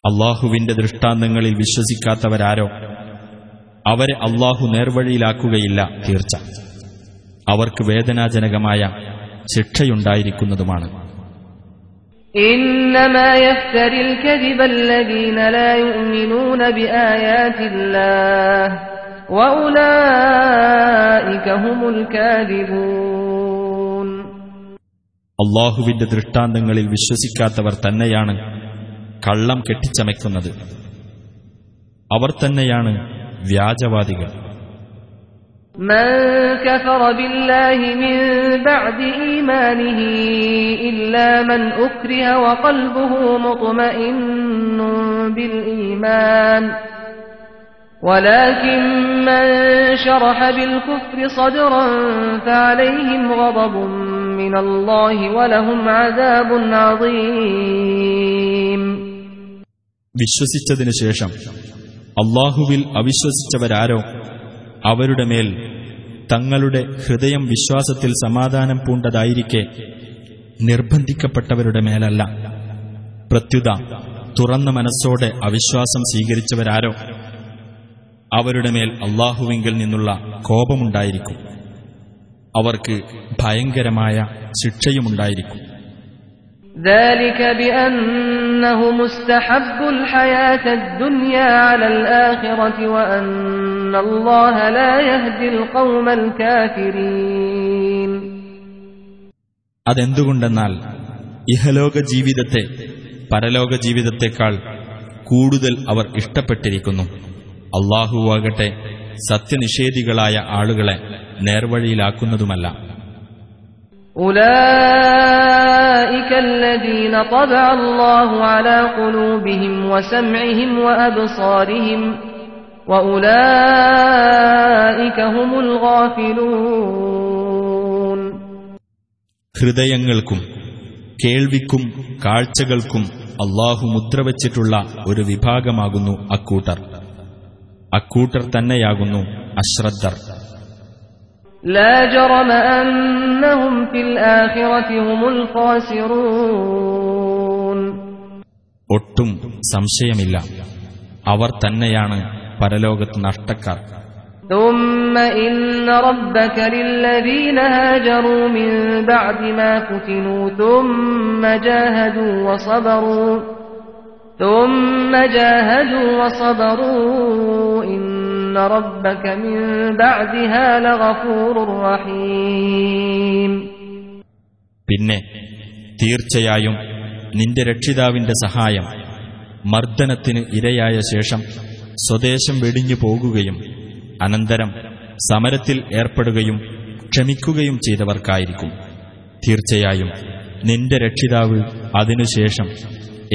അള്ളാഹുവിന്റെ ദൃഷ്ടാന്തങ്ങളിൽ വിശ്വസിക്കാത്തവരാരോ? അവരെ അള്ളാഹു നേർവഴിയിലാക്കുകയില്ല തീർച്ച. അവർക്ക് വേദനാജനകമായ ശിക്ഷയുണ്ടായിരിക്കുന്നതുമാണ്. അള്ളാഹുവിന്റെ ദൃഷ്ടാന്തങ്ങളിൽ വിശ്വസിക്കാത്തവർ തന്നെയാണ് കള്ളം കെട്ടിച്ചമയ്ക്കുന്നത്. അവർ തന്നെയാണ് വ്യാജവാദികൾ. من كفر بالله من بعد إيمانه إلا من أكره وقلبه مطمئن بالإيمان ولكن من شرح بالكفر صدرا فعليهم غضب من الله ولهم عذاب عظيم വിശ്വസിച്ചതിനു ശേഷം അള്ളാഹുവിൽ അവിശ്വസിച്ചവരാരോ അവരുടെ മേൽ തങ്ങളുടെ ഹൃദയം വിശ്വാസത്തിൽ സമാധാനം പൂണ്ടതായിരിക്കെ നിർബന്ധിക്കപ്പെട്ടവരുടെ മേലല്ല പ്രത്യുത തുറന്ന മനസ്സോടെ അവിശ്വാസം സ്വീകരിച്ചവരാരോ അവരുടെ മേൽ അള്ളാഹുവിങ്കിൽ നിന്നുള്ള കോപമുണ്ടായിരിക്കും അവർക്ക് ഭയങ്കരമായ ശിക്ഷയുമുണ്ടായിരിക്കും ذلك بأنه مستحب الحياة الدنيا على الآخرة وأن الله لا يهدي القوم الكافرين അതെന്തുകൊണ്ടെന്നാൽ ഇഹലോക ജീവിതത്തെ പരലോക ജീവിതത്തെക്കാൾ കൂടുതൽ അവർ ഇഷ്ടപ്പെട്ടിരിക്കുന്നു അള്ളാഹുവാകട്ടെ സത്യനിഷേധികളായ ആളുകളെ നേർവഴിയിലാക്കുന്നതുമല്ല أولئك الذين طبع الله على قلوبهم وسمعهم وأبصارهم وأولئك هم الغافلون ഹൃദയങ്ങൾക്കും കേൾവിക്കും കാഴ്ചകൾക്കും അള്ളാഹു മുദ്രവച്ചിട്ടുള്ള ഒരു വിഭാഗമാകുന്നു അക്കൂട്ടർ അക്കൂട്ടർ തന്നെയാകുന്നു അശ്രദ്ധർ لا جرم أنهم في الآخرة هم الخاسرون ഒട്ടും സംശയമില്ല അവർ തന്നെയാണ് പരലോകത്ത് നഷ്ടക്കാർ ثم إن ربك للذين هاجروا من بعد ما فتنوا ثم جاهدوا وصبروا ثم جاهدوا وصبروا إن ربك من بعدها لغفور رحيم പിന്നെ തീർച്ചയായും നിന്റെ രക്ഷിതാവിന്റെ സഹായം മർദ്ദനത്തിന് ഇരയായ ശേഷം സ്വദേശം വെടിഞ്ഞു പോകുകയും അനന്തരം സമരത്തിൽ ഏർപ്പെടുകയും ക്ഷമിക്കുകയും ചെയ്തവർക്കായിരിക്കും തീർച്ചയായും നിന്റെ രക്ഷിതാവ് അതിനുശേഷം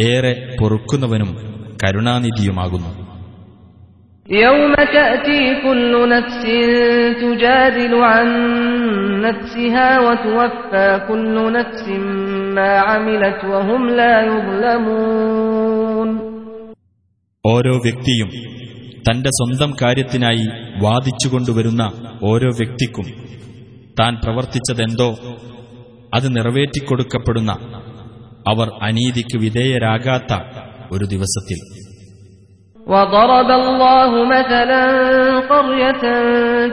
ഏറെ പൊറുക്കുന്നവനും കരുണാനിധിയുമാകുന്നു يوم تأتي كل نفس تجادل عن نفسها وتوفى كل نفس ما عملت وهم لا يظلمون ഓരോ വ്യക്തിയും തന്റെ സ്വന്തം കാര്യത്തിനായി വാദിച്ചുകൊണ്ടുവരുന്ന ഓരോ വ്യക്തിക്കും താൻ പ്രവർത്തിച്ചതെന്തോ അത് നിറവേറ്റിക്കൊടുക്കപ്പെടുന്ന അവർ അനീതിക്ക് വിധേയരാകാത്ത ഒരു ദിവസത്തിൽ وضرب الله مثلا قرية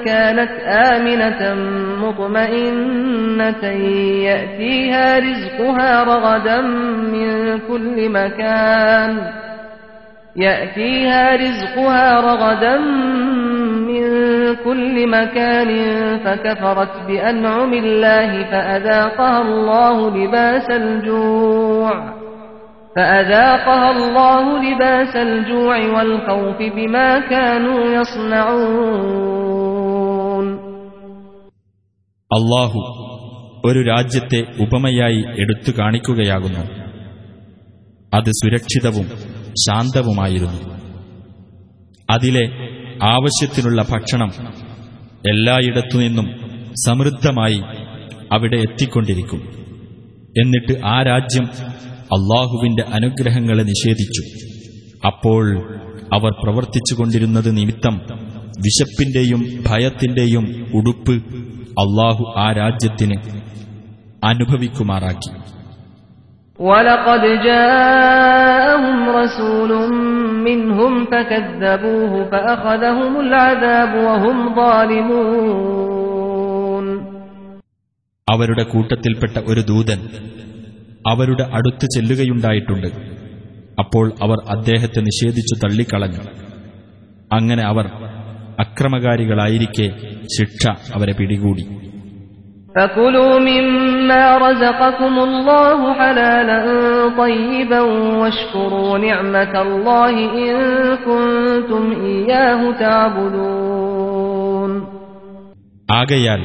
كانت آمنة مطمئنة يأتيها رزقها رغدا من كل مكان. يأتيها رزقها رغدا من كل مكان فكفرت بأنعم الله فأذاقها الله لباس الجوع. فأذاقها الله لباس الجوع والخوف بما كانوا يصنعون അള്ളാഹു ഒരു രാജ്യത്തെ ഉപമയായി എടുത്തു കാണിക്കുകയാകുന്നു അത് സുരക്ഷിതവും ശാന്തവുമായിരുന്നു അതിലെ ആവശ്യത്തിനുള്ള ഭക്ഷണം എല്ലായിടത്തുനിന്നും സമൃദ്ധമായി അവിടെ എത്തിക്കൊണ്ടിരിക്കും എന്നിട്ട് ആ രാജ്യം അള്ളാഹുവിന്റെ അനുഗ്രഹങ്ങളെ നിഷേധിച്ചു അപ്പോൾ അവർ പ്രവർത്തിച്ചുകൊണ്ടിരുന്നത് നിമിത്തം വിശപ്പിന്റെയും ഭയത്തിന്റെയും ഉടുപ്പ് അള്ളാഹു ആ രാജ്യത്തിന് അനുഭവിക്കുമാറാക്കി ولقد جاءهم رسول منهم فكذبوه فأخذهم العذاب وهم ظالمون അവരുടെ കൂട്ടത്തിൽപ്പെട്ട ഒരു ദൂതൻ അവരുടെ അടുത്ത് ചെല്ലുകയുണ്ടായിട്ടുണ്ട്. അപ്പോൾ അവർ അദ്ദേഹത്തെ നിഷേധിച്ചു തള്ളിക്കളഞ്ഞു. അങ്ങനെ അവർ അക്രമകാരികളായിരിക്കെ ശിക്ഷ അവരെ പിടികൂടി. ആകയാൽ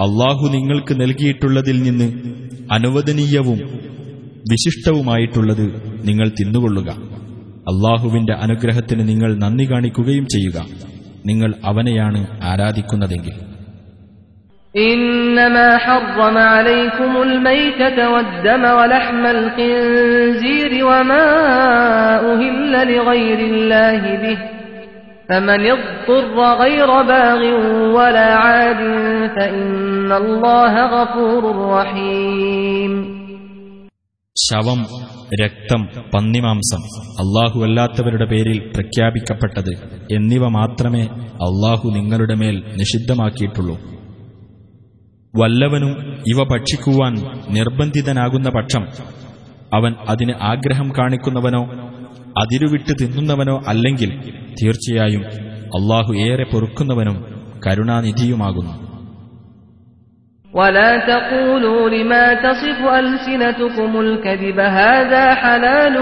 അള്ളാഹു നിങ്ങൾക്ക് നൽകിയിട്ടുള്ളതിൽ നിന്ന് അനുവദനീയവും വിശിഷ്ടവുമായിട്ടുള്ളത് നിങ്ങൾ തിന്നുകൊള്ളുക അള്ളാഹുവിന്റെ അനുഗ്രഹത്തിന് നിങ്ങൾ നന്ദി കാണിക്കുകയും ചെയ്യുക നിങ്ങൾ അവനെയാണ് ആരാധിക്കുന്നതെങ്കിൽ إنما حرم عليكم الميتة والدم ولحم الخنزير وما أهل لغير الله به فمن اضطر غير باغ ولا عاد فإن الله غفور رحيم ശവം രക്തം പന്നിമാംസം അള്ളാഹുവല്ലാത്തവരുടെ പേരിൽ പ്രഖ്യാപിക്കപ്പെട്ടത് എന്നിവ മാത്രമേ അള്ളാഹു നിങ്ങളുടെ മേൽ നിഷിദ്ധമാക്കിയിട്ടുള്ളൂ. വല്ലവനും ഇവ ഭക്ഷിക്കുവാൻ നിർബന്ധിതനാകുന്ന പക്ഷം അവൻ അതിന് ആഗ്രഹം കാണിക്കുന്നവനോ അതിരുവിട്ട് തിന്നുന്നവനോ അല്ലെങ്കിൽ തീർച്ചയായും അള്ളാഹു ഏറെ പൊറുക്കുന്നവനും കരുണാനിധിയുമാകുന്നു. ولا تقولوا لما تصف ألسنتكم الكذب هذا حلال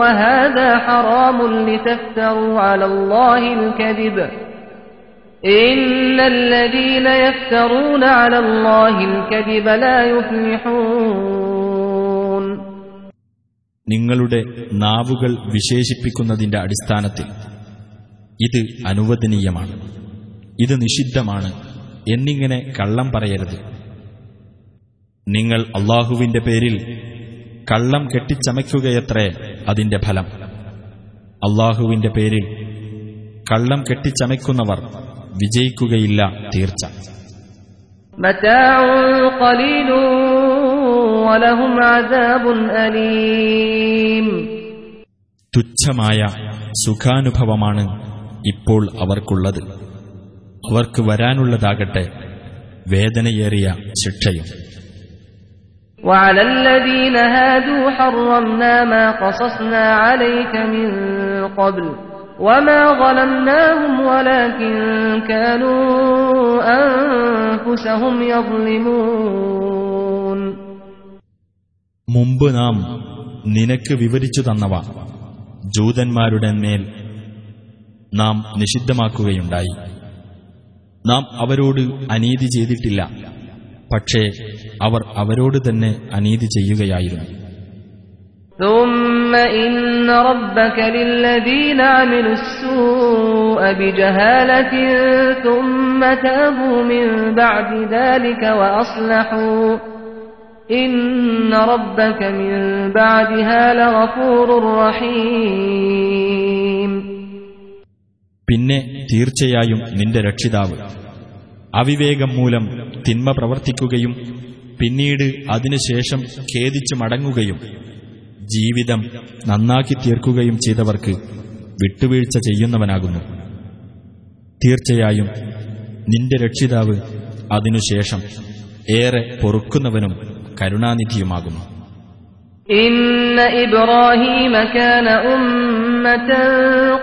وهذا حرام لتفتروا على الله الكذب إن الذين يفترون على الله الكذب لا يفلحون നിങ്ങളുടെ നാവുകൾ വിശേഷിപ്പിക്കുന്നതിന്റെ അടിസ്ഥാനത്തിൽ ഇത് അനുവദനീയമാണ് ഇത് നിഷിദ്ധമാണ് എന്നിങ്ങനെ കള്ളം പറയരുത്. നിങ്ങൾ അള്ളാഹുവിന്റെ പേരിൽ കള്ളം കെട്ടിച്ചമയ്ക്കുകയത്രേ അതിന്റെ ഫലം. അള്ളാഹുവിന്റെ പേരിൽ കള്ളം കെട്ടിച്ചമയ്ക്കുന്നവർ വിജയിക്കുകയില്ല തീർച്ച. തുച്ഛമായ സുഖാനുഭവമാണ് ഇപ്പോൾ അവർക്കുള്ളത്. അവർക്ക് വരാനുള്ളതാകട്ടെ വേദനയേറിയ ശിക്ഷയും وعلى الذين هادوا حرمنا ما قصصنا عليك من قبل وما ظلمناهم ولكن كانوا أنفسهم يظلمون മുമ്പ് നാം നിനക്ക് വിവരിച്ചു തന്നവ ജൂതന്മാരുടെ മേൽ നാം നിഷിദ്ധമാക്കുകയുണ്ടായി നാം അവരോട് അനീതി ചെയ്തിട്ടില്ല. പക്ഷേ അവർ അവരോട് തന്നെ അനീതി ചെയ്യുകയായിരുന്നു. ഇന്ന റബ്ബക മിൻ റഹീം പിന്നെ തീർച്ചയായും നിന്റെ രക്ഷിതാവ്. അവിവേകം മൂലം തിന്മ പ്രവർത്തിക്കുകയും പിന്നീട് അതിനുശേഷം ഖേദിച്ചു മടങ്ങുകയും ജീവിതം നന്നാക്കി തീർക്കുകയും ചെയ്തവർക്ക് വിട്ടുവീഴ്ച ചെയ്യുന്നവനാകുന്നു. തീർച്ചയായും നിന്റെ രക്ഷിതാവ് അതിനുശേഷം ഏറെ പൊറുക്കുന്നവനും കരുണാനിധിയുമാകുന്നു. إن إبراهيم كان أمة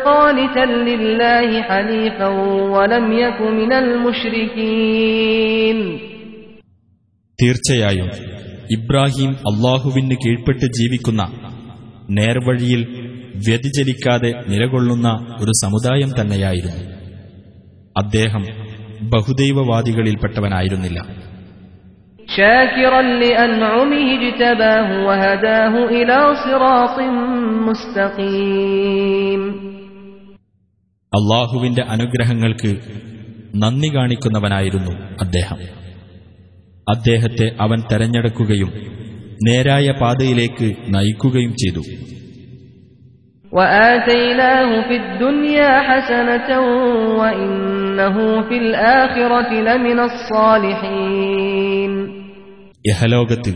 قانتا لله حنيفا ولم يك من المشركين തീർച്ചയായും ഇബ്രാഹിം അള്ളാഹുവിന് കീഴ്പ്പെട്ട് ജീവിക്കുന്ന നേർവഴിയിൽ വ്യതിചലിക്കാതെ നിലകൊള്ളുന്ന ഒരു സമുദായം തന്നെയായിരുന്നു അദ്ദേഹം ബഹുദൈവവാദികളിൽപ്പെട്ടവനായിരുന്നില്ല شاكرا لأنعمه اجتباه وهداه إلى صراط مستقيم അള്ളാഹുവിന്റെ അനുഗ്രഹങ്ങൾക്ക് നന്ദി കാണിക്കുന്നവനായിരുന്നു അദ്ദേഹം അദ്ദേഹത്തെ അവൻ തെരഞ്ഞെടുക്കുകയും നേരായ പാതയിലേക്ക് നയിക്കുകയും ചെയ്തു وآتيناه في الدنيا حسنة وإنه في الآخرة لمن الصالحين ഇഹലോകത്ത്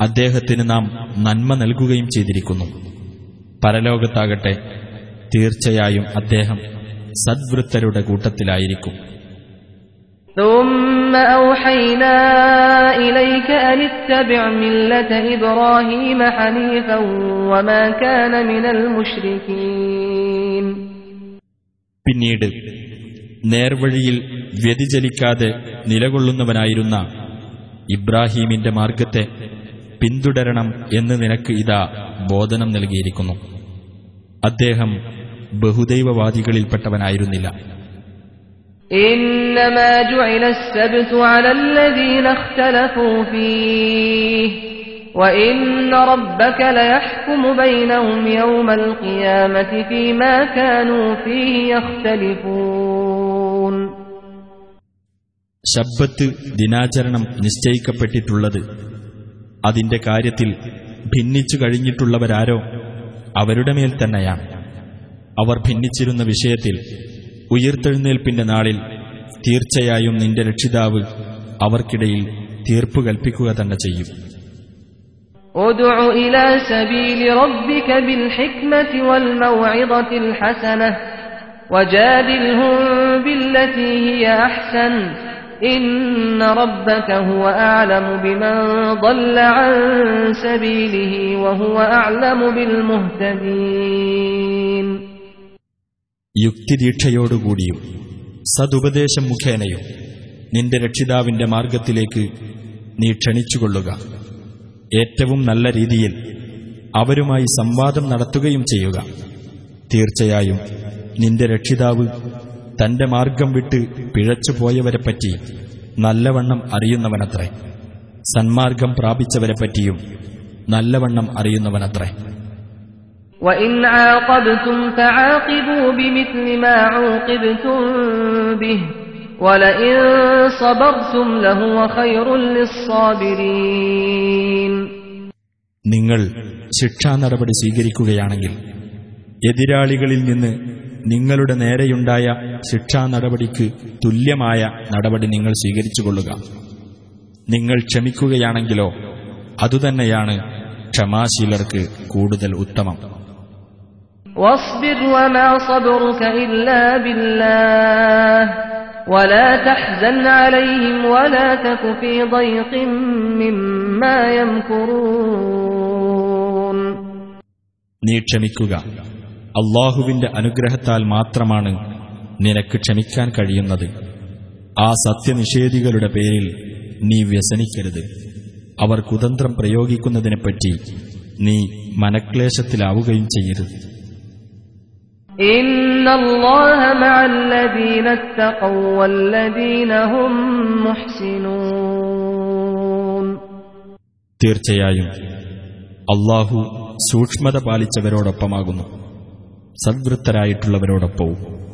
അദ്ദേഹത്തിന് നാം നന്മ നൽകുകയും ചെയ്തിരിക്കുന്നു പരലോകത്താകട്ടെ തീർച്ചയായും അദ്ദേഹം സദ്വൃത്തരുടെ കൂട്ടത്തിലായിരിക്കും ثم أوحينا إليك أن اتبع ملة إبراهيم حنيفا وما كان من المشركين പിന്നീട് നേർവഴിയിൽ വ്യതിചലിക്കാതെ നിലകൊള്ളുന്നവനായിരുന്ന ഇബ്രാഹീമിന്റെ മാർഗത്തെ പിന്തുടരണം എന്ന് നിനക്ക് ഇതാ ബോധനം നൽകിയിരിക്കുന്നു അദ്ദേഹം ബഹുദൈവവാദികളിൽപ്പെട്ടവനായിരുന്നില്ല إنما جعل السبت على الذين اختلفوا فيه وإن ربك ليحكم بينهم يوم القيامة فيما كانوا فيه يختلفون ശബ്ബത്ത് ദിനാചരണം നിശ്ചയിക്കപ്പെട്ടിട്ടുള്ളത് അതിന്റെ കാര്യത്തിൽ ഭിന്നിച്ചു കഴിഞ്ഞിട്ടുള്ളവരാരോ അവരുടെ മേൽ തന്നെയാണ് അവർ ഭിന്നിച്ചിരുന്ന വിഷയത്തിൽ ഉയർത്തെഴുന്നേൽപ്പിന്റെ നാളിൽ തീർച്ചയായും നിന്റെ രക്ഷിതാവ് അവർക്കിടയിൽ തീർപ്പ് കൽപ്പിക്കുക തന്നെ ചെയ്യും. യുക്തിദീക്ഷയോടുകൂടിയും സതുപദേശം മുഖേനയും നിന്റെ രക്ഷിതാവിന്റെ മാർഗത്തിലേക്ക് നീ ക്ഷണിച്ചുകൊള്ളുക. ഏറ്റവും നല്ല രീതിയിൽ അവരുമായി സംവാദം നടത്തുകയും ചെയ്യുക. തീർച്ചയായും നിന്റെ രക്ഷിതാവ് തന്റെ മാർഗം വിട്ട് പിഴച്ചുപോയവരെപ്പറ്റി നല്ലവണ്ണം അറിയുന്നവനത്രേ. സന്മാർഗം പ്രാപിച്ചവരെപ്പറ്റിയും നല്ലവണ്ണം അറിയുന്നവനത്രേ. وإن عاقبتم فعاقبوا بمثل ما عوقبتم به ولئن صبرتم لهو خير للصابرين നിങ്ങൾ ശിക്ഷാ നടപടി സ്വീകരിക്കുകയാണെങ്കിൽ എതിരാളികളിൽ നിന്ന് നിങ്ങളുടെ നേരെയുണ്ടായ ശിക്ഷാ നടപടിക്ക് തുല്യമായ നടപടി നിങ്ങൾ സ്വീകരിച്ചുകൊള്ളുക നിങ്ങൾ ക്ഷമിക്കുകയാണെങ്കിലോ അതുതന്നെയാണ് ക്ഷമാശീലർക്ക് കൂടുതൽ ഉത്തമം واصبر وما صبرك إلا بالله ولا تحزن عليهم ولا تك في ضيق مما يمكرون നീ ക്ഷമിക്കുക അള്ളാഹുവിന്റെ അനുഗ്രഹത്താൽ മാത്രമാണ് നിനക്ക് ക്ഷമിക്കാൻ കഴിയുന്നത് ആ സത്യനിഷേധികളുടെ പേരിൽ നീ വ്യസനിക്കരുത് അവർ കുതന്ത്രം പ്രയോഗിക്കുന്നതിനെപ്പറ്റി നീ മനക്ലേശത്തിലാവുകയും ചെയ്യരുത് തീർച്ചയായും അള്ളാഹു സൂക്ഷ്മത പാലിച്ചവരോടൊപ്പമാകുന്നു. സദ്വൃത്തരായിട്ടുള്ളവരോടൊപ്പവും.